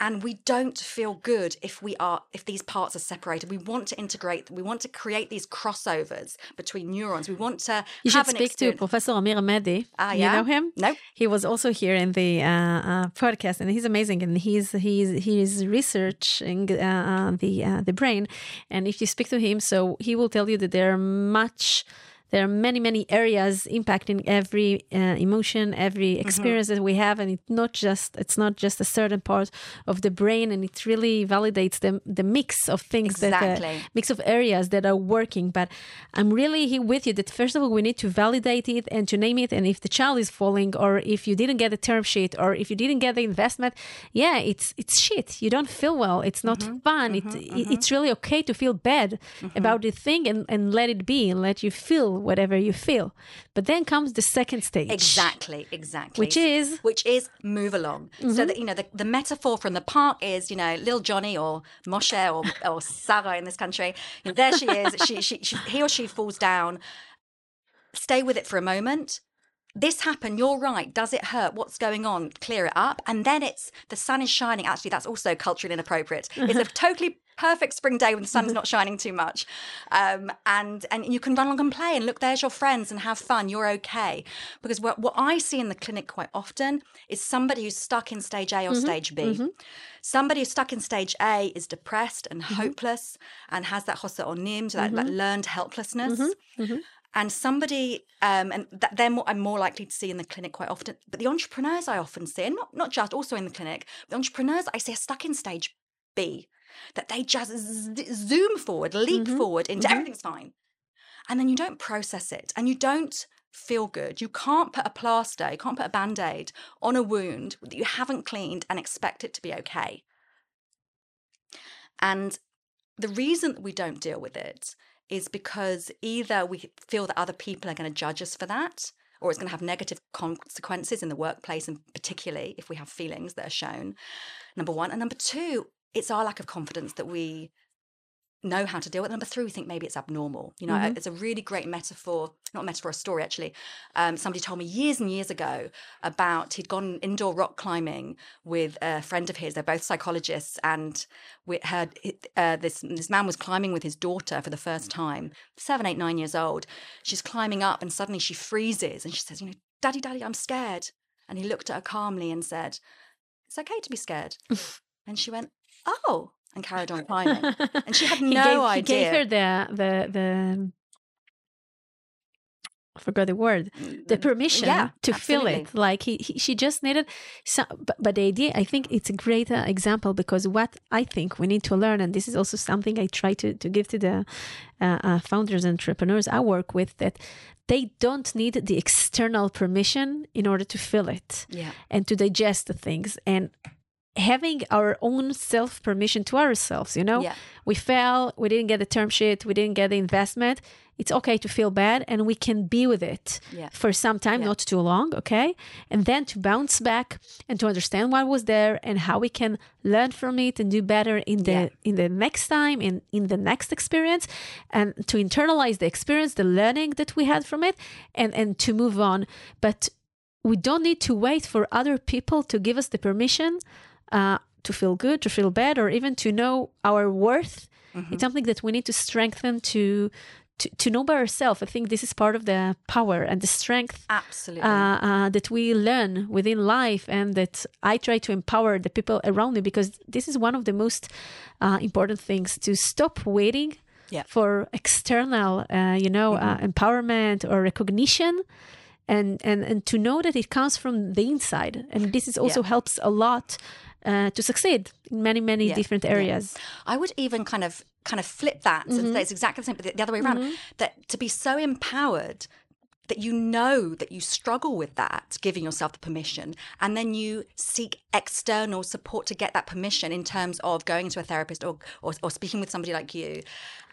And we don't feel good if we are if these parts are separated. We want to integrate. We want to create these crossovers between neurons. We want to. You should speak experience. to Professor Amir Amedi. Ah, yeah? You know him? No. He was also here in the uh, uh, podcast, and he's amazing. And he's he's he's researching uh, uh the uh, the brain. And if you speak to him, so he will tell you that there are much there are many many areas impacting every uh, emotion every mm-hmm. experience mm-hmm. that we have and it's not just it's not just a certain part of the brain and it really validates the the mix of things exactly. that uh, mix of areas that are working but i'm really here with you that first of all we need to validate it and to name it and if the child is falling or if you didn't get a term sheet or if you didn't get the investment yeah it's it's shit you don't feel well it's not mm-hmm. fun mm-hmm. It, mm-hmm. it's really okay to feel bad mm-hmm. about the thing and, and let it be and let you feel whatever you feel. But then comes the second stage. Exactly, exactly. Which is which is move along. Mm-hmm. So that you know the, the metaphor from the park is you know little Johnny or Moshe or or Sarah in this country. You know, there she is. she, she, she he or she falls down. Stay with it for a moment this happened you're right does it hurt? What's going on? Clear it up. And then it's the sun is shining. Actually that's also culturally inappropriate. It's a totally perfect spring day when the sun's not shining too much. Um, and and you can run along and play and look there's your friends and have fun. You're okay. Because what, what i see in the clinic quite often is somebody who's stuck in stage a or mm-hmm. stage b. Mm-hmm. somebody who's stuck in stage a is depressed and mm-hmm. hopeless and has that hossa onim nim that, that mm-hmm. learned helplessness. Mm-hmm. Mm-hmm and somebody um, and that they're more, I'm more likely to see in the clinic quite often. But the entrepreneurs I often see, and not not just also in the clinic, the entrepreneurs I see are stuck in stage B, that they just z- zoom forward, leap mm-hmm. forward into mm-hmm. everything's fine, and then you don't process it, and you don't feel good. You can't put a plaster, you can't put a band aid on a wound that you haven't cleaned and expect it to be okay. And the reason that we don't deal with it is because either we feel that other people are going to judge us for that, or it's going to have negative consequences in the workplace, and particularly if we have feelings that are shown. Number one. And number two, it's our lack of confidence that we know how to deal with Number three, we think maybe it's abnormal. You know, mm-hmm. it's a really great metaphor, not metaphor, a story actually. Um, somebody told me years and years ago about he'd gone indoor rock climbing with a friend of his. They're both psychologists, and we heard uh, this this man was climbing with his daughter for the first time, seven, eight, nine years old. She's climbing up, and suddenly she freezes, and she says, "You know, Daddy, Daddy, I'm scared." And he looked at her calmly and said, "It's okay to be scared." and she went, "Oh." And carried on climbing. and she had no gave, idea. He gave her the the the forgot the word the permission yeah, to feel it like he, he she just needed some but, but the idea i think it's a great uh, example because what i think we need to learn and this is also something i try to, to give to the uh, uh, founders and entrepreneurs i work with that they don't need the external permission in order to feel it Yeah. and to digest the things and having our own self permission to ourselves you know Yeah. we fell we didn't get the term sheet we didn't get the investment it's okay to feel bad and we can be with it Yeah. for some time Yeah. not too long okay and then to bounce back and to understand what was there and how we can learn from it and do better in the in the next time in in the next experience and to internalize the experience the learning that we had from it and and to move on but we don't need to wait for other people to give us the permission uh, to feel good, to feel bad, or even to know our worth. It's something that we need to strengthen to, to to know by ourselves. I think this is part of the power and the strength Absolutely. uh, uh, that we learn within life, and that I try to empower the people around me because this is one of the most uh, important things to stop waiting Yeah. for external, uh, you know, uh, empowerment or recognition. And, and and to know that it comes from the inside, and this is also Yeah. helps a lot uh, to succeed in many many Yeah, different yeah. areas. I would even kind of kind of flip that and Mm-hmm. say it's exactly the same, but the, the other way around. That to be so empowered that you know that you struggle with that, giving yourself the permission, and then you seek external support to get that permission in terms of going to a therapist or or, or speaking with somebody like you,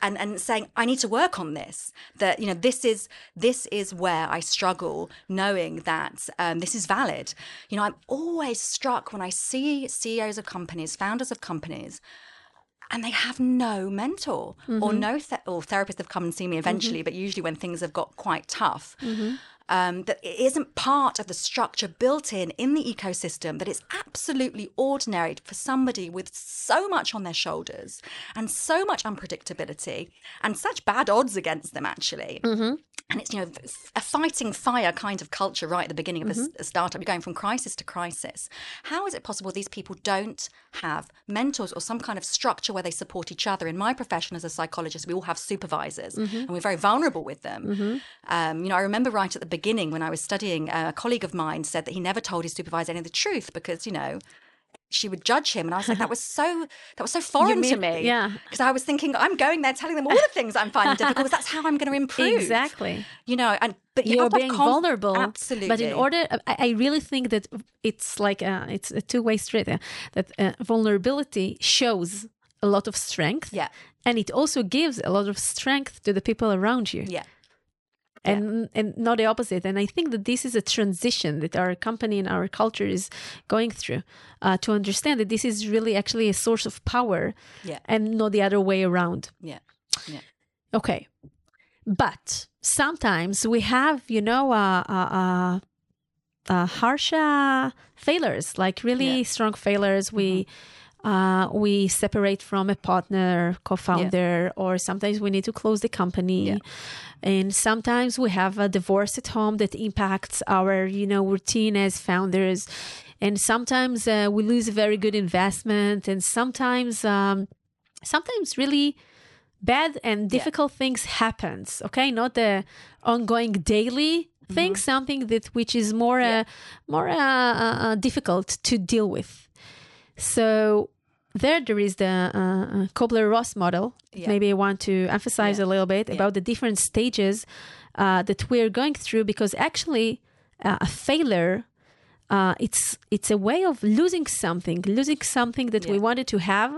and and saying I need to work on this. That you know this is this is where I struggle, knowing that um, this is valid. You know, I'm always struck when I see CEOs of companies, founders of companies and they have no mentor or mm-hmm. no th- or therapists have come and seen me eventually mm-hmm. but usually when things have got quite tough mm-hmm. Um, that it isn't part of the structure built in in the ecosystem that it's absolutely ordinary for somebody with so much on their shoulders and so much unpredictability and such bad odds against them actually. And it's you know a fighting fire kind of culture right at the beginning of a startup. You're going from crisis to crisis. How is it possible these people don't have mentors or some kind of structure where they support each other? In my profession as a psychologist we all have supervisors and we're very vulnerable with them. Um, you know i remember right at the beginning when i was studying uh, a colleague of mine said that he never told his supervisor any of the truth because you know she would judge him. And i was like that was so that was so foreign to me. yeah. because i was thinking i'm going there telling them all the things i'm finding difficult because that's how i'm going to improve. Exactly. you know and but you you're being conf- vulnerable absolutely but in order i, I really think that it's like a, it's a two-way street uh, that uh, vulnerability shows a lot of strength yeah. and it also gives a lot of strength to the people around you. Yeah and and not the opposite and i think that this is a transition that our company and our culture is going through uh, to understand that this is really actually a source of power Yeah. and not the other way around yeah yeah Okay. But sometimes we have, you know, uh, uh, uh, uh, harsh uh, failures, like really Yeah. Mm-hmm. strong failures. We uh, we separate from a partner, co-founder, or sometimes we need to close the company. Yeah. And sometimes we have a divorce at home that impacts our, you know, routine as founders. And sometimes uh, we lose a very good investment, and sometimes, um, sometimes really bad and difficult things happens okay not the ongoing daily thing something that which is more uh, more uh, uh, uh, difficult to deal with so there there is the uh, uh, Kübler-Ross model Yeah. maybe I want to emphasize Yeah. a little bit Yeah. about the different stages uh, that we're going through because actually uh, a failure uh, it's it's a way of losing something, losing something that we wanted to have,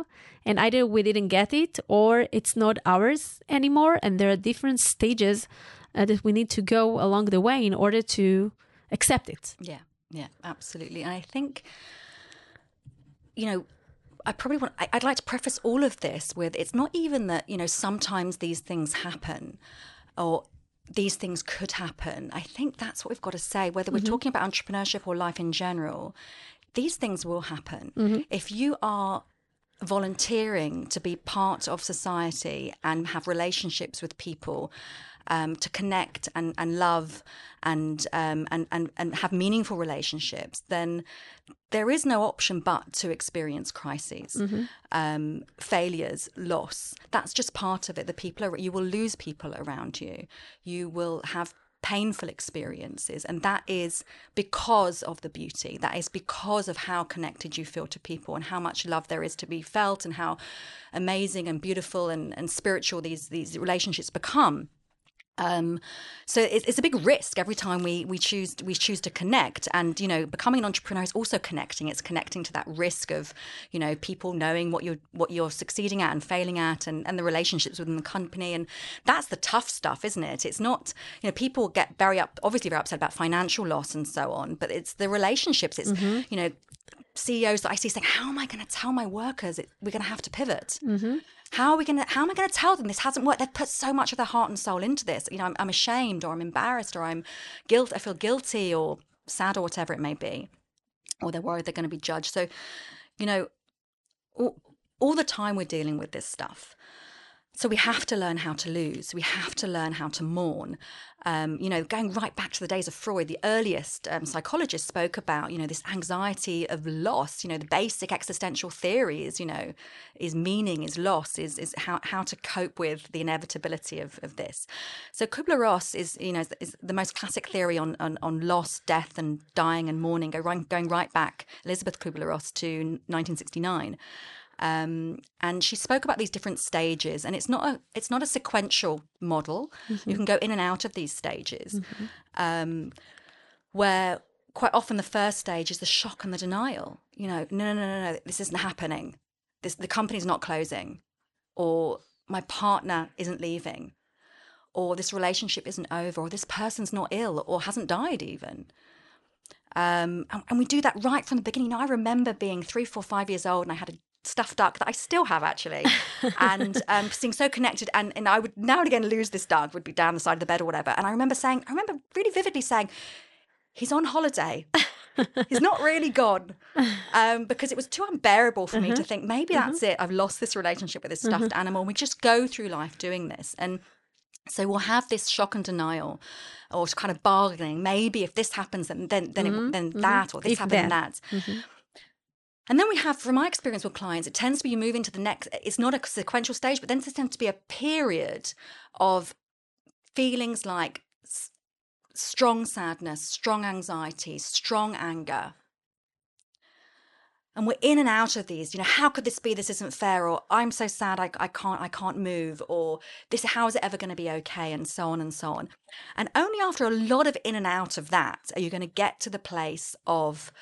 and either we didn't get it or it's not ours anymore. And there are different stages uh, that we need to go along the way in order to accept it. Yeah, yeah, absolutely. And I think, you know, I probably want, I- I'd like to preface all of this with it's not even that, you know, sometimes these things happen or these things could happen. I think that's what we've got to say, whether we're mm-hmm. talking about entrepreneurship or life in general, these things will happen. Mm-hmm. If you are volunteering to be part of society and have relationships with people um, to connect and, and love and, um, and and and have meaningful relationships, then there is no option but to experience crises, um, failures, loss. That's just part of it. The people are, you will lose people around you. You will have painful experiences. And that is because of the beauty. That is because of how connected you feel to people and how much love there is to be felt and how amazing and beautiful and, and spiritual these, these relationships become. Um, so it's, it's, a big risk every time we we choose we choose to connect, and you know, becoming an entrepreneur is also connecting. It's connecting to that risk of you know people knowing what you're what you're succeeding at and failing at, and, and the relationships within the company, and that's the tough stuff, isn't it? It's not you know people get very up obviously very upset about financial loss and so on, but it's the relationships. It's mm-hmm. you know CEOs that I see saying, "How am I going to tell my workers it, we're going to have to pivot?" Mm-hmm how are we to how am i going to tell them this hasn't worked? They've put so much of their heart and soul into this. You know I'm, I'm, ashamed or i'm embarrassed or i'm guilt i feel guilty or sad or whatever it may be. Or they're worried they're going to be judged. So you know all, all the time we're dealing with this stuff so we have to learn how to lose. We have to learn how to mourn. Um, you know, going right back to the days of Freud, the earliest um, psychologists spoke about, you know, this anxiety of loss. You know, the basic existential theory is, you know, is meaning, is loss, is is how how to cope with the inevitability of, of this. So Kubler Ross is, you know, is the most classic theory on, on, on loss, death, and dying and mourning. Going right back, Elisabeth Kubler Ross to 1969. Um, and she spoke about these different stages, and it's not a it's not a sequential model. Mm-hmm. You can go in and out of these stages, mm-hmm. um, where quite often the first stage is the shock and the denial. You know, no, no, no, no, no this isn't happening. This the company's not closing, or my partner isn't leaving, or this relationship isn't over, or this person's not ill, or hasn't died even. Um, and, and, we do that right from the beginning. I remember being three, four, five years old, and I had a stuffed duck that I still have actually, and um, being so connected. And, and I would now and again lose this duck, would be down the side of the bed or whatever. And I remember saying, I remember really vividly saying, he's on holiday. he's not really gone um, because it was too unbearable for uh-huh. me to uh-huh. think maybe uh-huh. that's it. I've lost this relationship with this stuffed uh-huh. animal. We just go through life doing this. And so we'll have this shock and denial or kind of bargaining. Maybe if this happens, then then then, mm-hmm. it, then mm-hmm. that or this if happened, then. that. And then we have, from my experience with clients, it tends to be you move into the next, it's not a sequential stage, but then there tends to be a period of feelings like strong sadness, strong anxiety, strong anger. And we're in and out of these, you know, how could this be? This isn't fair, or I'm so sad I, I can't I can't move, or this how is it ever going to be okay, and so on and so on. And only after a lot of in and out of that are you going to get to the place of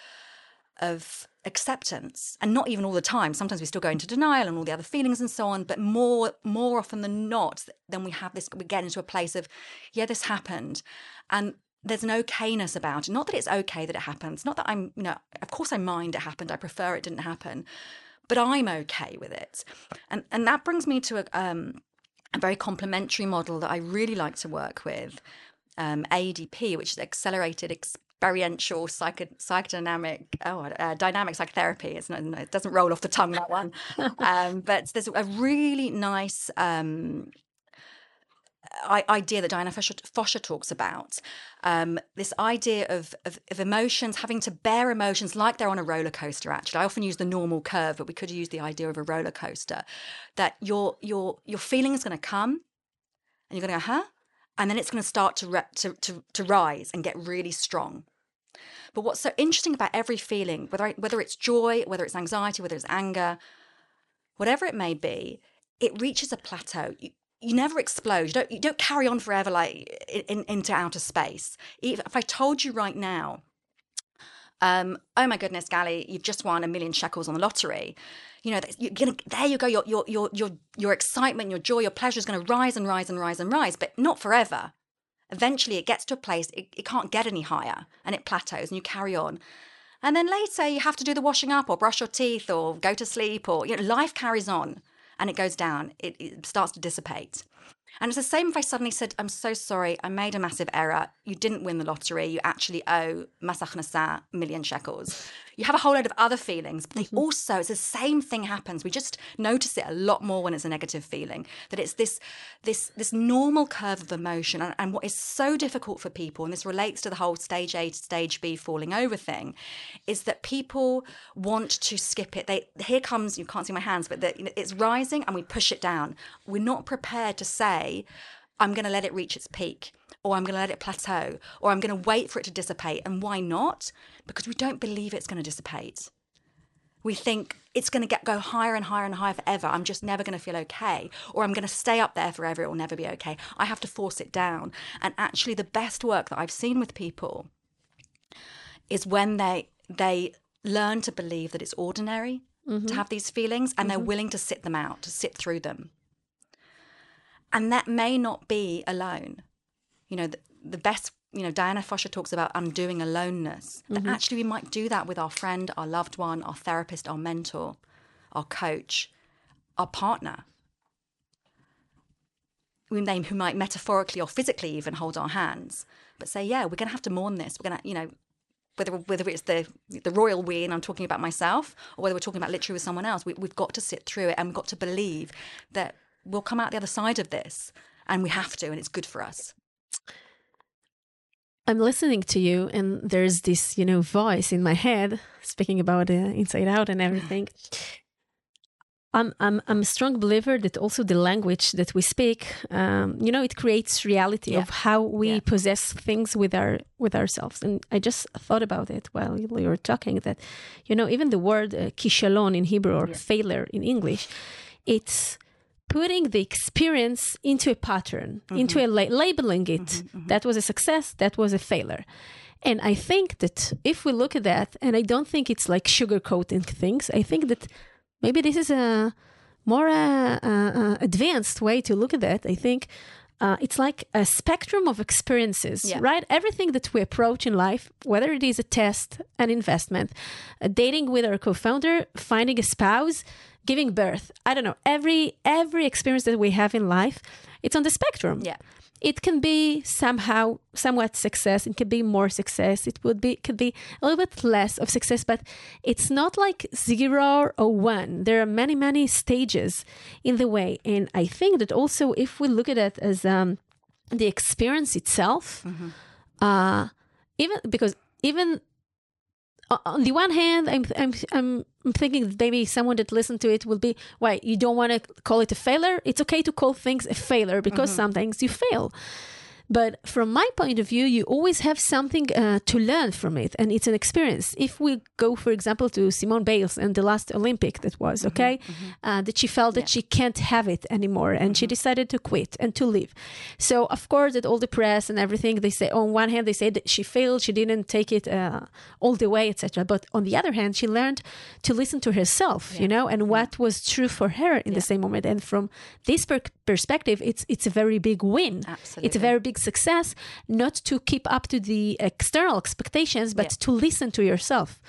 of acceptance and not even all the time. Sometimes we still go into denial and all the other feelings and so on but more more often than not then we have this we get into a place of yeah this happened and there's an okayness about it. Not that it's okay that it happens not that i'm you know of course i mind it happened i prefer it didn't happen but i'm okay with it. And and that brings me to a um a very complementary model that i really like to work with um, AEDP, which is accelerated experiential psycho- psychodynamic oh uh, dynamic psychotherapy it's not, it doesn't roll off the tongue that one um, but there's a really nice um, idea that Diana Fosha, Fosha talks about um, this idea of, of, of, emotions, having to bear emotions like they're on a roller coaster. Actually, I often use the normal curve, but we could use the idea of a roller coaster. That your your your feeling is going to come, and you're going to go, huh? and then it's going to start to, re- to, to, to rise and get really strong. But what's so interesting about every feeling, whether, whether it's joy, whether it's anxiety, whether it's anger, whatever it may be, it reaches a plateau. You, you never explode. You don't, you don't carry on forever like in, into outer space. If, if I told you right now, um, oh my goodness, Gally, you've just won a million shekels on the lottery you know, you're gonna, there you go. Your, your, your, your, your excitement, your joy, your pleasure is going to rise and rise and rise and rise, but not forever. Eventually, it gets to a place it, it can't get any higher and it plateaus and you carry on. And then later, you have to do the washing up or brush your teeth or go to sleep or, you know, life carries on and it goes down. It, it starts to dissipate. And it's the same if I suddenly said, I'm so sorry, I made a massive error. You didn't win the lottery. You actually owe Mas Akhnasa a million shekels. You have a whole load of other feelings, but mm-hmm. also it's the same thing happens. We just notice it a lot more when it's a negative feeling. That it's this this this normal curve of emotion. And, and what is so difficult for people, and this relates to the whole stage A to stage B falling over thing, is that people want to skip it. They here comes, you can't see my hands, but the, it's rising and we push it down. We're not prepared to say, I'm going to let it reach its peak, or I'm going to let it plateau, or I'm going to wait for it to dissipate. And why not? Because we don't believe it's going to dissipate. We think it's going to get go higher and higher and higher forever. I'm just never going to feel okay, or I'm going to stay up there forever. It will never be okay. I have to force it down. And actually, the best work that I've seen with people is when they they learn to believe that it's ordinary to mm-hmm. have these feelings, and they're mm-hmm. willing to sit them out, to sit through them. And that may not be alone. You know, the, the best, you know, Diana Fosha talks about undoing aloneness. But mm-hmm. actually, we might do that with our friend, our loved one, our therapist, our mentor, our coach, our partner. We name who might metaphorically or physically even hold our hands, but say, yeah, we're going to have to mourn this. We're going to, you know, whether whether it's the the royal we and I'm talking about myself, or whether we're talking about literally with someone else, we, we've got to sit through it and we've got to believe that we'll come out the other side of this, and we have to, and it's good for us. I'm listening to you, and there's this, you know, voice in my head speaking about uh, inside out and everything. I'm, I'm, I'm a strong believer that also the language that we speak, um, you know, it creates reality Yeah. of how we Yeah. possess things with our with ourselves. And I just thought about it while you were talking that, you know, even the word uh, kishalon in Hebrew or Yeah. failure in English, it's putting the experience into a pattern, into a la- labeling it. That was a success. That was a failure. And I think that if we look at that, and I don't think it's like sugarcoating things, I think that maybe this is a more uh, uh, uh, advanced way to look at that. I think uh, it's like a spectrum of experiences, Yeah. right? Everything that we approach in life, whether it is a test, an investment, dating with our co-founder, finding a spouse, giving birth. I don't know. Every every experience that we have in life, it's on the spectrum Yeah, it can be somehow somewhat success it can be more success it would be could be a little bit less of success but it's not like zero or one there are many many stages in the way and i think that also if we look at it as um, the experience itself uh, even because even Uh, on the one hand, I'm I'm I'm thinking maybe someone that listened to it will be, why you don't want to call it a failure? It's okay to call things a failure because mm-hmm. sometimes you fail. But from my point of view, you always have something uh, to learn from it, and it's an experience. If we go, for example, to Simone Biles and the last Olympic that was, okay, uh, that she felt that she can't have it anymore, and she decided to quit and to leave. So, of course, that all the press and everything, they say, on one hand, they say that she failed, she didn't take it uh, all the way, etc. But on the other hand, she learned to listen to herself, you know, and what was true for her in the same moment. And from this per- perspective, it's it's a very big win. Absolutely, It's a very big success, not to keep up to the external expectations, but Yeah. to listen to yourself.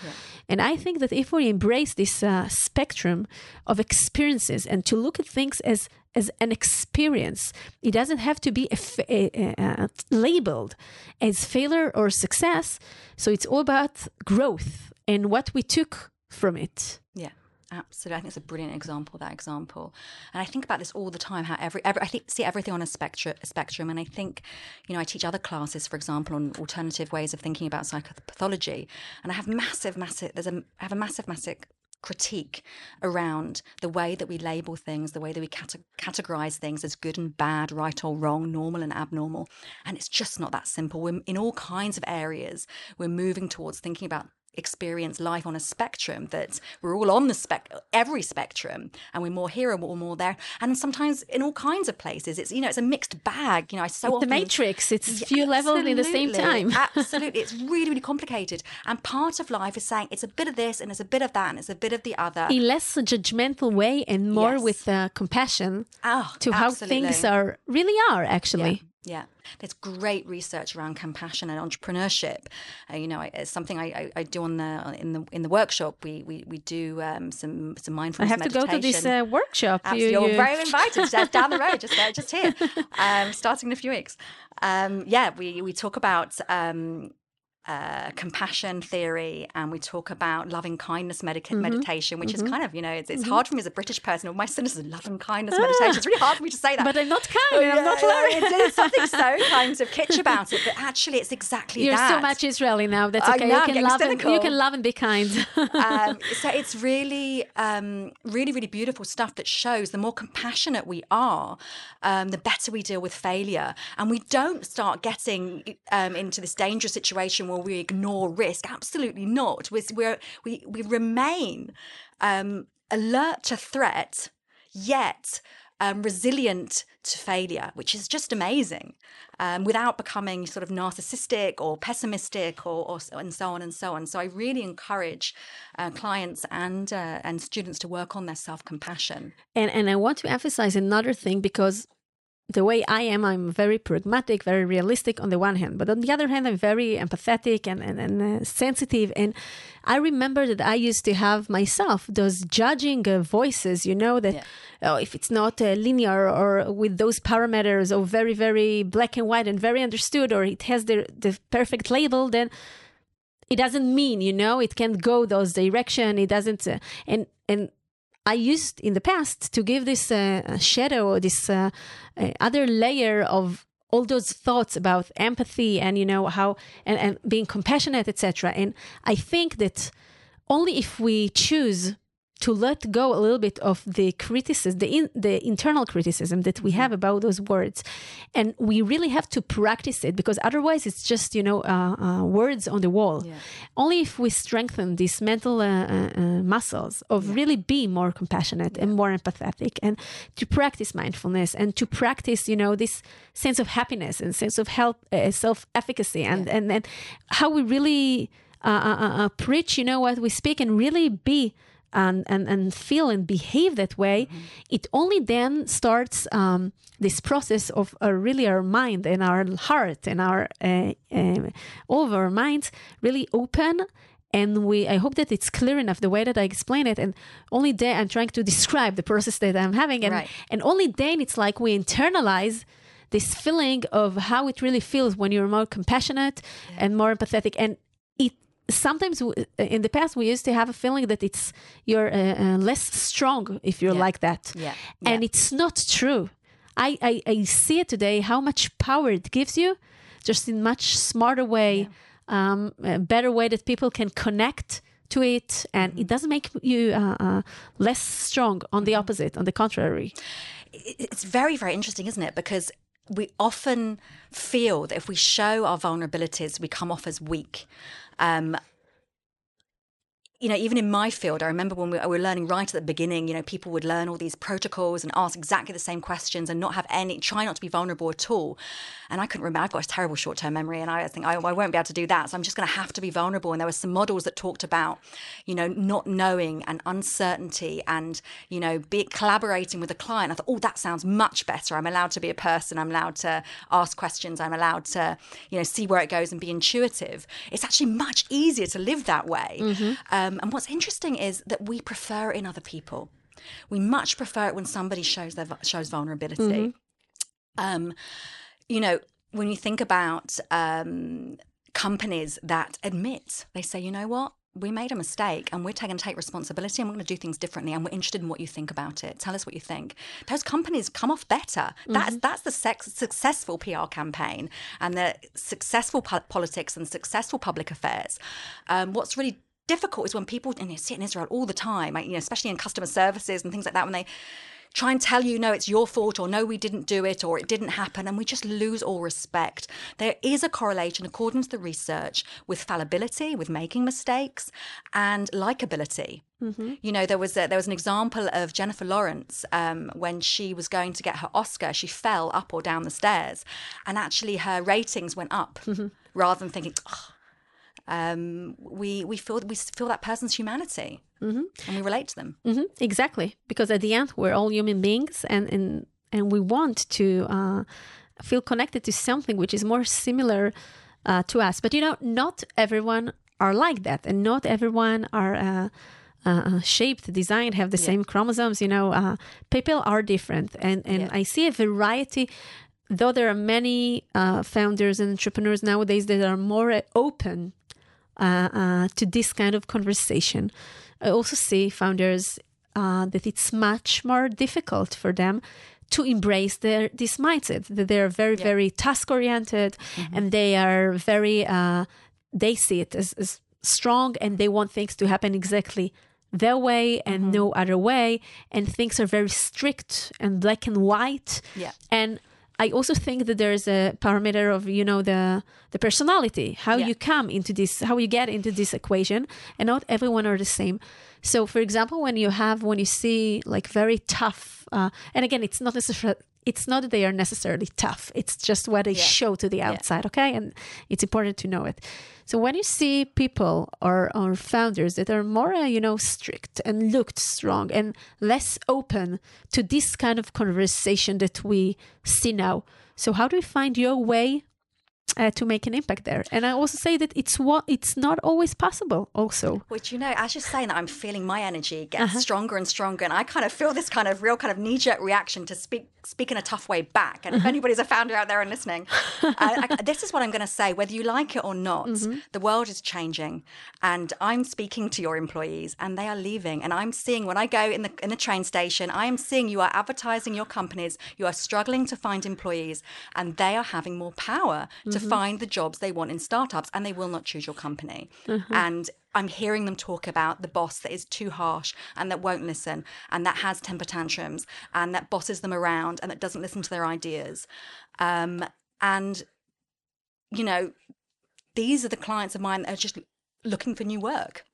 And I think that if we embrace this uh, spectrum of experiences and to look at things as as an experience, it doesn't have to be a fa- a- a- a- labeled as failure or success. So it's all about growth and what we took from it. Yeah, absolutely. I think it's a brilliant example. That example, and I think about this all the time. How every, every I think see everything on a spectrum, a spectrum, and I think, you know, I teach other classes, for example, on alternative ways of thinking about psychopathology, and I have massive, massive. There's a I have a massive, massive critique around the way that we label things, the way that we cate- categorize things as good and bad, right or wrong, normal and abnormal. And it's just not that simple. We're in all kinds of areas. We're moving towards thinking about experience life on a spectrum that we're all on the spec every spectrum and we're more here and we're more there and sometimes in all kinds of places it's you know it's a mixed bag you know i so the often matrix, it's yeah, few levels in the same time. absolutely. It's really, really complicated. And part of life is saying it's a bit of this and it's a bit of that and it's a bit of the other. in less judgmental way and more Yes. with uh, compassion Oh, to how things are really are actually. Yeah. Yeah, there's great research around compassion and entrepreneurship. Uh, you know, I, it's something I, I, I do on the in the in the workshop. We we, we do um, some some I mindfulness. have to go to this uh, workshop. You-. You're you- very invited. Just down the road, just there, just here. Um, starting in a few weeks. Um, yeah, we we talk about um, uh, compassion theory and we talk about loving kindness medica- meditation, which is kind of, you know, it's, it's hard for me as a British person. Oh, my sin is loving kindness meditation. It's really hard for me to say that. But I'm not kind. I'm not Yeah, it's- something so kind of kitsch about it, but actually it's exactly You're that. so much Israeli now. That's okay. know, you can love and you can love and be kind. um, so it's really, um, really, really beautiful stuff that shows the more compassionate we are, um, the better we deal with failure, and we don't start getting um, into this dangerous situation where we ignore risk. Absolutely not. We're, we we remain um, alert to threat, yet. Um, resilient to failure, which is just amazing, um, without becoming sort of narcissistic or pessimistic or, or and so on and so on. So I really encourage uh, clients and uh, and students to work on their self compassion. and and I want to emphasize another thing because the way I am, I'm very pragmatic, very realistic on the one hand, but on the other hand, I'm very empathetic and and, and uh, sensitive. And I remember that I used to have myself those judging uh, voices, you know, that Yeah. oh, if it's not uh, linear or with those parameters or very very black and white and very understood, or it has the the perfect label, then it doesn't mean you know it can't go those direction it doesn't uh, and and i used in the past to give this uh, shadow this uh, uh, other layer of all those thoughts about empathy and you know how and, and being compassionate etc and i think that only if we choose to let go a little bit of the criticism, the in, the internal criticism that we have about those words, and we really have to practice it because otherwise it's just you know uh, uh, words on the wall. Only if we strengthen these mental uh, uh, uh, muscles of really be more compassionate and more empathetic, and to practice mindfulness and to practice you know this sense of happiness and sense of help, uh, self efficacy, and and and how we really uh, uh, uh, preach, you know what we speak, and really be and, and, and feel and behave that way, it only then starts um, this process of uh, really our mind and our heart and our uh, uh, all of our minds really open. And we, I hope that it's clear enough the way that I explain it. And only then I'm trying to describe the process that I'm having, and Right. and only then it's like we internalize this feeling of how it really feels when you're more compassionate and more empathetic and sometimes w- in the past we used to have a feeling that it's you're uh, uh, less strong if you're Yeah. like that Yeah. and Yeah. it's not true I, I i see it today how much power it gives you just in much smarter way um, a better way that people can connect to it and Mm-hmm. it doesn't make you uh, uh, less strong on the opposite on the contrary it's very, very interesting, isn't it? Because we often feel that if we show our vulnerabilities, we come off as weak. Um, you know, even in my field, I remember when we we were learning right at the beginning, you know, people would learn all these protocols and ask exactly the same questions and not have any, try not to be vulnerable at all. And I couldn't remember, I've got a terrible short term memory and I think I, I won't be able to do that. So I'm just going to have to be vulnerable. And there were some models that talked about, you know, not knowing and uncertainty and, you know, be collaborating with a client. I thought, oh, that sounds much better. I'm allowed to be a person. I'm allowed to ask questions. I'm allowed to, you know, see where it goes and be intuitive. It's actually much easier to live that way. Um, and what's interesting is that we prefer it in other people. We much prefer it when somebody shows their shows vulnerability. Um, you know, when you think about um, companies that admit, they say, you know what, we made a mistake and we're going to take responsibility and we're going to do things differently and we're interested in what you think about it. Tell us what you think. Those companies come off better. That's that's the sex, successful PR campaign and the successful po- politics and successful public affairs. Um, what's really difficult is when people and you see it in Israel all the time, like, you know, especially in customer services and things like that, when they try and tell you no it's your fault or no we didn't do it or it didn't happen and we just lose all respect. There is a correlation according to the research with fallibility with making mistakes and likability. You know there was a, there was an example of Jennifer Lawrence um, when she was going to get her Oscar she fell up or down the stairs and actually her ratings went up rather than thinking "Ugh." Um, we we feel we feel that person's humanity and we relate to them hmm Exactly, because at the end we're all human beings, and and and we want to uh, feel connected to something which is more similar uh, to us. But you know, not everyone are like that, and not everyone are. Uh, uh, shaped, designed, have the same chromosomes. You know, uh, people are different, and and Yeah. I see a variety though there are many uh, founders and entrepreneurs nowadays that are more uh, open uh, uh, to this kind of conversation, I also see founders uh, that it's much more difficult for them to embrace their this mindset that they are very Yeah. very task oriented and they are very uh, they see it as, as strong and they want things to happen exactly their way and no other way. And things are very strict and black and white. Yeah. and I also think that there's a parameter of you know the the personality, how Yeah. you come into this, how you get into this equation, and not everyone are the same. So, for example, when you have when you see like very tough, uh, and again, it's not necessarily it's not that they are necessarily tough. It's just what they Yeah. show to the outside, okay? And it's important to know it. So when you see people or or founders that are more, uh, you know, strict and looked strong and less open to this kind of conversation that we see now, so how do you find your way uh, to make an impact there? And I also say that it's what it's not always possible. Also, Which you know, as you're saying that, I'm feeling my energy get Uh-huh. stronger and stronger, and I kind of feel this kind of real kind of knee jerk reaction to speak speak in a tough way back. And if Uh-huh. anybody's a founder out there and listening, I, I, this is what I'm going to say: whether you like it or not, Mm-hmm. the world is changing, and I'm speaking to your employees, and they are leaving, and I'm seeing when I go in the in the train station, I am seeing you are advertising your companies, you are struggling to find employees, and they are having more power to Mm-hmm. find the jobs they want in startups, and they will not choose your company. Uh-huh. And I'm hearing them talk about the boss that is too harsh and that won't listen and that has temper tantrums and that bosses them around and that doesn't listen to their ideas. Um, and, you know, these are the clients of mine that are just looking for new work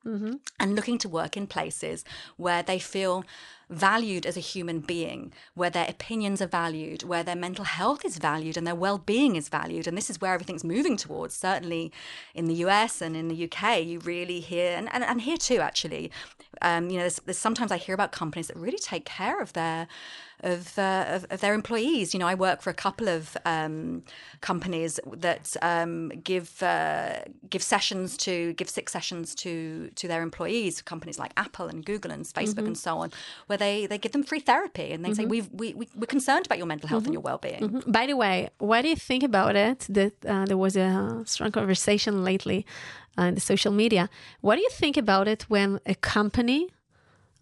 and looking to work in places where they feel valued as a human being, where their opinions are valued, where their mental health is valued and their well-being is valued. And this is where everything's moving towards. Certainly in the US and in the UK, you really hear, and, and, and here too, actually, um, you know, there's, there's sometimes I hear about companies that really take care of their of, uh, of, of their employees. You know, I work for a couple of um, companies that um, give uh, give sessions to give six sessions to to their employees. Companies like Apple and Google and Facebook and so on, where they they give them free therapy and they say We've, we we we're concerned about your mental health and your well being. By the way, what do you think about it? That uh, there was a strong conversation lately uh, in the social media. What do you think about it when a company,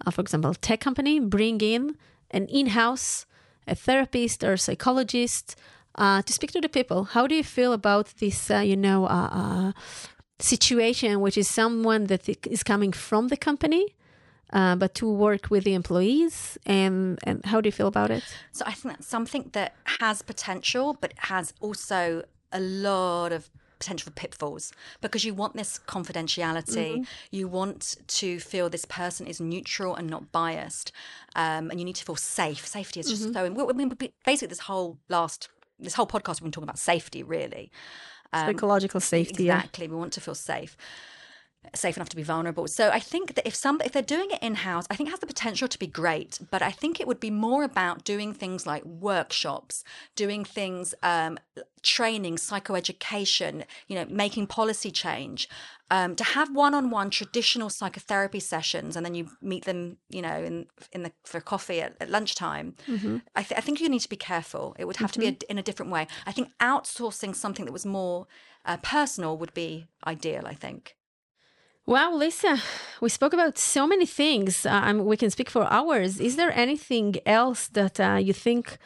uh, for example, tech company, bring in an in-house a therapist or a psychologist uh, to speak to the people? How do you feel about this? Uh, you know. Uh, uh, situation which is someone that is coming from the company uh, but to work with the employees and and how do you feel about it So I think that's something that has potential, but has also a lot of potential for pitfalls because you want this confidentiality. You want to feel this person is neutral and not biased, um, and you need to feel safe. Safety is just so. I mean, basically, this whole last this whole podcast we've been talking about safety, really. psychological safety yeah. Exactly. We want to feel safe. Safe enough to be vulnerable. So I think that if some if they're doing it in house, I think it has the potential to be great. But I think it would be more about doing things like workshops, doing things, um, training, psychoeducation, you know, making policy change. Um, to have one-on-one traditional psychotherapy sessions, and then you meet them, you know, in in the for coffee at, at lunchtime. I, th- I think you need to be careful. It would have to be a, in a different way. I think outsourcing something that was more uh, personal would be ideal. I think. Wow, Lisa, we spoke about so many things. Uh, we can speak for hours. Is there anything else that uh, you think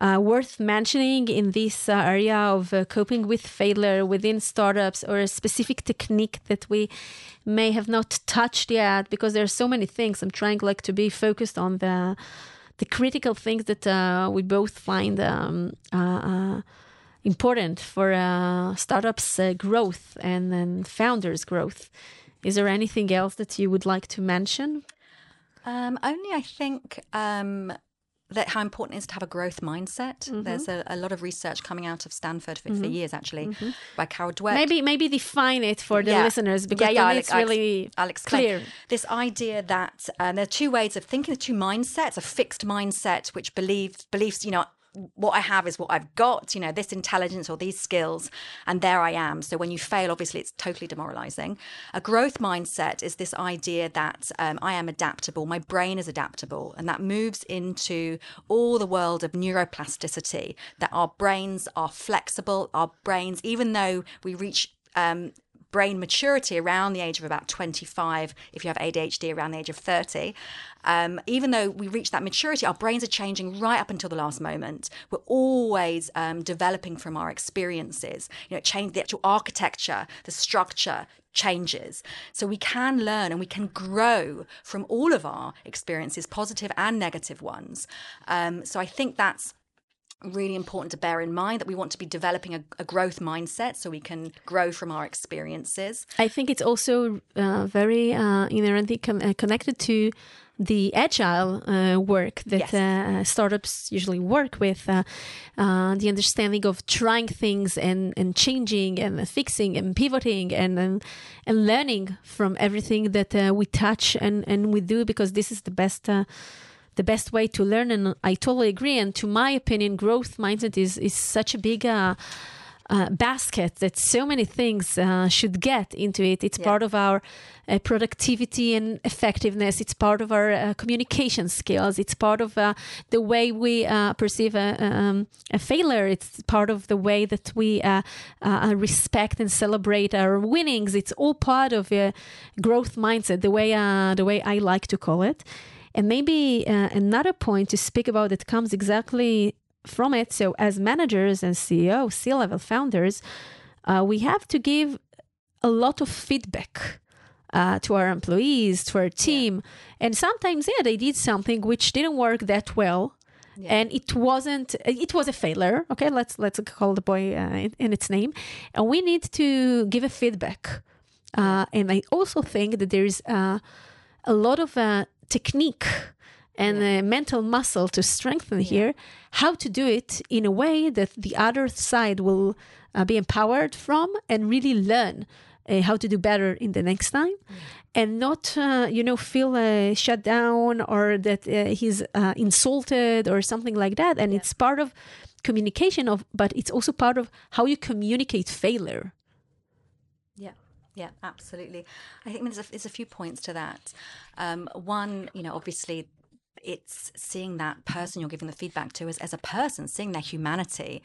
uh, worth mentioning in this uh, area of uh, coping with failure within startups, or a specific technique that we may have not touched yet? Because there are so many things. I'm trying like to be focused on the the critical things that uh, we both find um, important for startups' growth and then founders' growth. Is there anything else that you would like to mention? Um, only I think um, that how important it is to have a growth mindset. There's a, a lot of research coming out of Stanford for, for years, actually, by Carol Dweck. Maybe maybe define it for the Yeah. listeners because Yeah, yeah, I'll- it's I'll really I'll clear. This idea that um, there are two ways of thinking, the two mindsets, a fixed mindset which believes, beliefs, you know, what I have is what I've got, you know, this intelligence or these skills, and there I am. So when you fail, obviously it's totally demoralizing. A growth mindset is this idea that um, I am adaptable, my brain is adaptable, and that moves into all the world of neuroplasticity, that our brains are flexible, our brains, even though we reach um, brain maturity around the age of about 25, if you have ADHD around the age of 30. Um, even though we reach that maturity, our brains are changing right up until the last moment. We're always um, developing from our experiences. You know, change the actual architecture, the structure changes. So we can learn and we can grow from all of our experiences, positive and negative ones. Um, so I think that's really important to bear in mind that we want to be developing a, a, growth mindset so we can grow from our experiences. I think it's also uh, very uh, inherently com- uh, connected to the agile uh, work that yes. Uh, startups usually work with, uh, the understanding of trying things and, and changing and fixing and pivoting and, and, and learning from everything that we touch and, and we do because this is the best the best way to learn. And I totally agree. And to my opinion, growth mindset is is such a big. Uh, uh, basket that so many things uh, should get into it. It's yeah. part of our uh, productivity and effectiveness. It's part of our uh, communication skills. It's part of uh, the way we uh, perceive a, um, a, failure. It's part of the way that we respect and celebrate our winnings. It's all part of a growth mindset. The way the way I like to call it. And maybe uh, another point to speak about that comes exactly from it. So, as managers and CEO, C level founders, uh, we have to give a lot of feedback. Uh, to our employees, to our team, yeah. and sometimes, yeah, they did something which didn't work that well, yeah. and it wasn't it was a failure okay let's let's call the boy uh, in, in, its name and we need to give a feedback uh, and i also think that there's uh, a lot of uh, technique and yeah. mental muscle to strengthen yeah. here how to do it in a way that the other side will uh, be empowered from and really learn uh, how to do better in the next time yeah. and not uh, you know feel uh, shut down or that uh, he's uh, insulted or something like that and it's part of communication of but it's also part of how you communicate failure yeah absolutely. I think there's a, there's a few points to that. Um, one, you know, obviously it's seeing that person you're giving the feedback to as, as a person, seeing their humanity,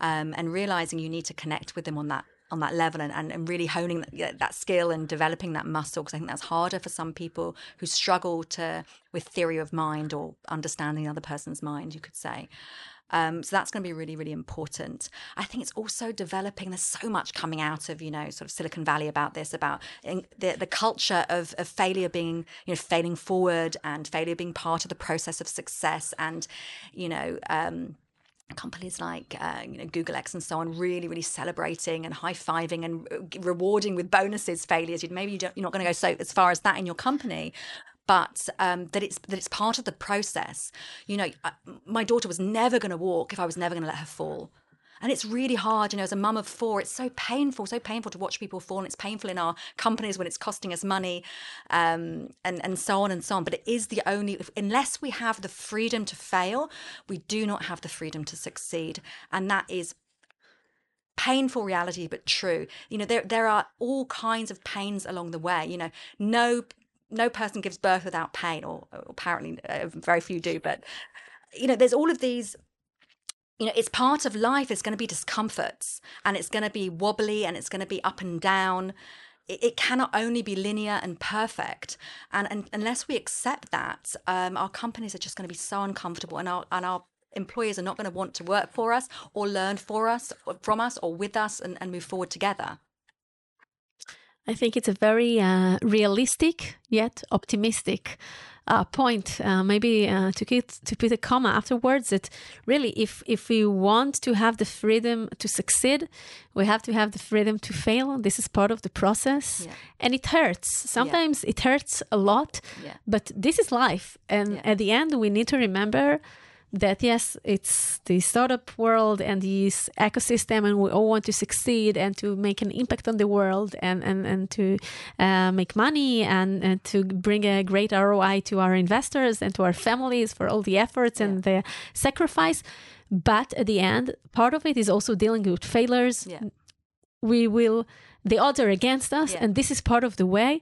um, and realizing you need to connect with them on that on that level and, and, and really honing that, that skill and developing that muscle because I think that's harder for some people who struggle to with theory of mind or understanding the other person's mind, you could say. Um, so that's going to be really, really important. I think it's also developing. There's so much coming out of you know sort of Silicon Valley about this, about the the culture of, of failure being you know failing forward and failure being part of the process of success, and you know. Um, companies like uh, you know Google X and so on really really celebrating and high fiving and uh, rewarding with bonuses failures. Maybe you you're not going to go so as far as that in your company, but um, that it's that it's part of the process. You know, my daughter was never going to walk if I was never going to let her fall. And it's really hard, you know, as a mum of four, it's so painful, so painful to watch people fall. And it's painful in our companies when it's costing us money um, and, and so on and so on. But it is the only, unless we have the freedom to fail, we do not have the freedom to succeed. And that is painful reality but true you know there there are all kinds of pains along the way you know no no person gives birth without pain, or, or apparently uh, very few do. But you know, there's all of these you know, it's part of life. It's going to be discomforts and it's going to be wobbly and it's going to be up and down. It, it cannot only be linear and perfect. And, and unless we accept that, um, our companies are just going to be so uncomfortable and our, and our employers are not going to want to work for us or learn for us, from us or with us and, and move forward together. I think it's a very uh, realistic yet optimistic uh, point. Uh, maybe uh, to get, to put a comma afterwards. That really, if if we want to have the freedom to succeed, we have to have the freedom to fail. This is part of the process, yeah. and it hurts. Sometimes yeah. it hurts a lot, yeah. but this is life. And at the end, we need to remember that yes, it's the startup world and this ecosystem, and we all want to succeed and to make an impact on the world and and and to uh, make money and, and to bring a great ROI to our investors and to our families for all the efforts yeah. and the sacrifice. But at the end, part of it is also dealing with failures. Yeah. We will, the odds are against us, Yeah. and this is part of the way.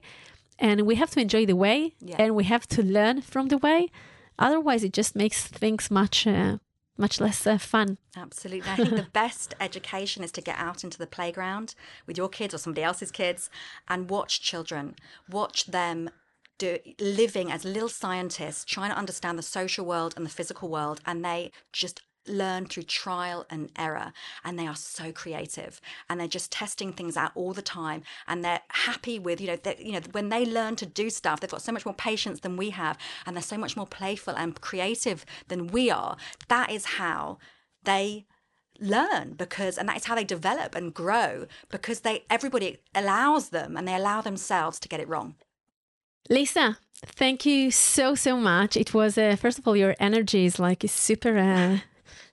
And we have to enjoy the way, and we have to learn from the way. Otherwise, it just makes things much, uh, much less uh, fun. Absolutely. I think the best education is to get out into the playground with your kids or somebody else's kids and watch children. Watch them do living as little scientists, trying to understand the social world and the physical world, and they just learn through trial and error and they are so creative and they're just testing things out all the time and they're happy with you know that you know when they learn to do stuff they've got so much more patience than we have and they're so much more playful and creative than we are that is how they learn because and that is how they develop and grow because they everybody allows them and they allow themselves to get it wrong Lisa, thank you so so much. It was uh, first of all your energy is like super. Uh,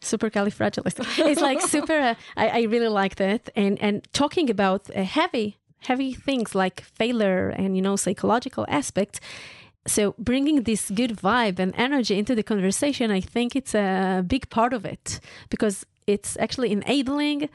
super califragilistic. It's like super. Uh, I, I really like that. and and talking about uh, heavy heavy things like failure and you know psychological aspects. So bringing this good vibe and energy into the conversation, I think it's a big part of it because it's actually enabling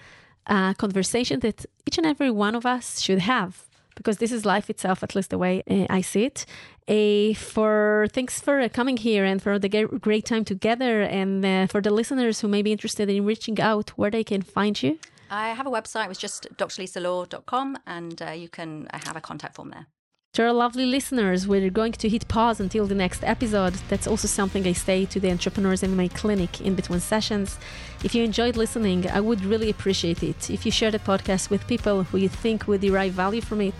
a conversation that each and every one of us should have because this is life itself, at least the way uh, I see it. Uh, for thanks for uh, coming here and for the great time together, and uh, for the listeners who may be interested in reaching out, where they can find you. I have a website, it's just drlisalaw.com, and uh, you can uh, have a contact form there. To our lovely listeners, we're going to hit pause until the next episode. That's also something I say to the entrepreneurs in my clinic in between sessions. If you enjoyed listening, I would really appreciate it if you share the podcast with people who you think would derive value from it.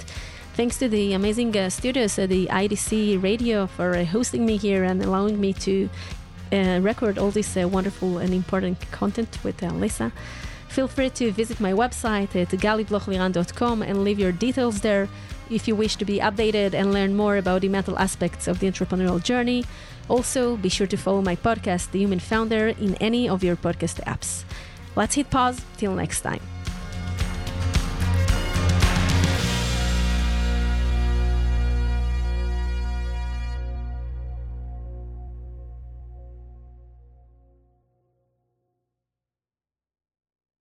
Thanks to the amazing uh, studios at the IDC radio for uh, hosting me here and allowing me to uh, record all this uh, wonderful and important content with uh, Lisa. Feel free to visit my website at galiblochliran.com and leave your details there if you wish to be updated and learn more about the mental aspects of the entrepreneurial journey. Also, be sure to follow my podcast, The Human Founder, in any of your podcast apps. Let's hit pause. Till next time.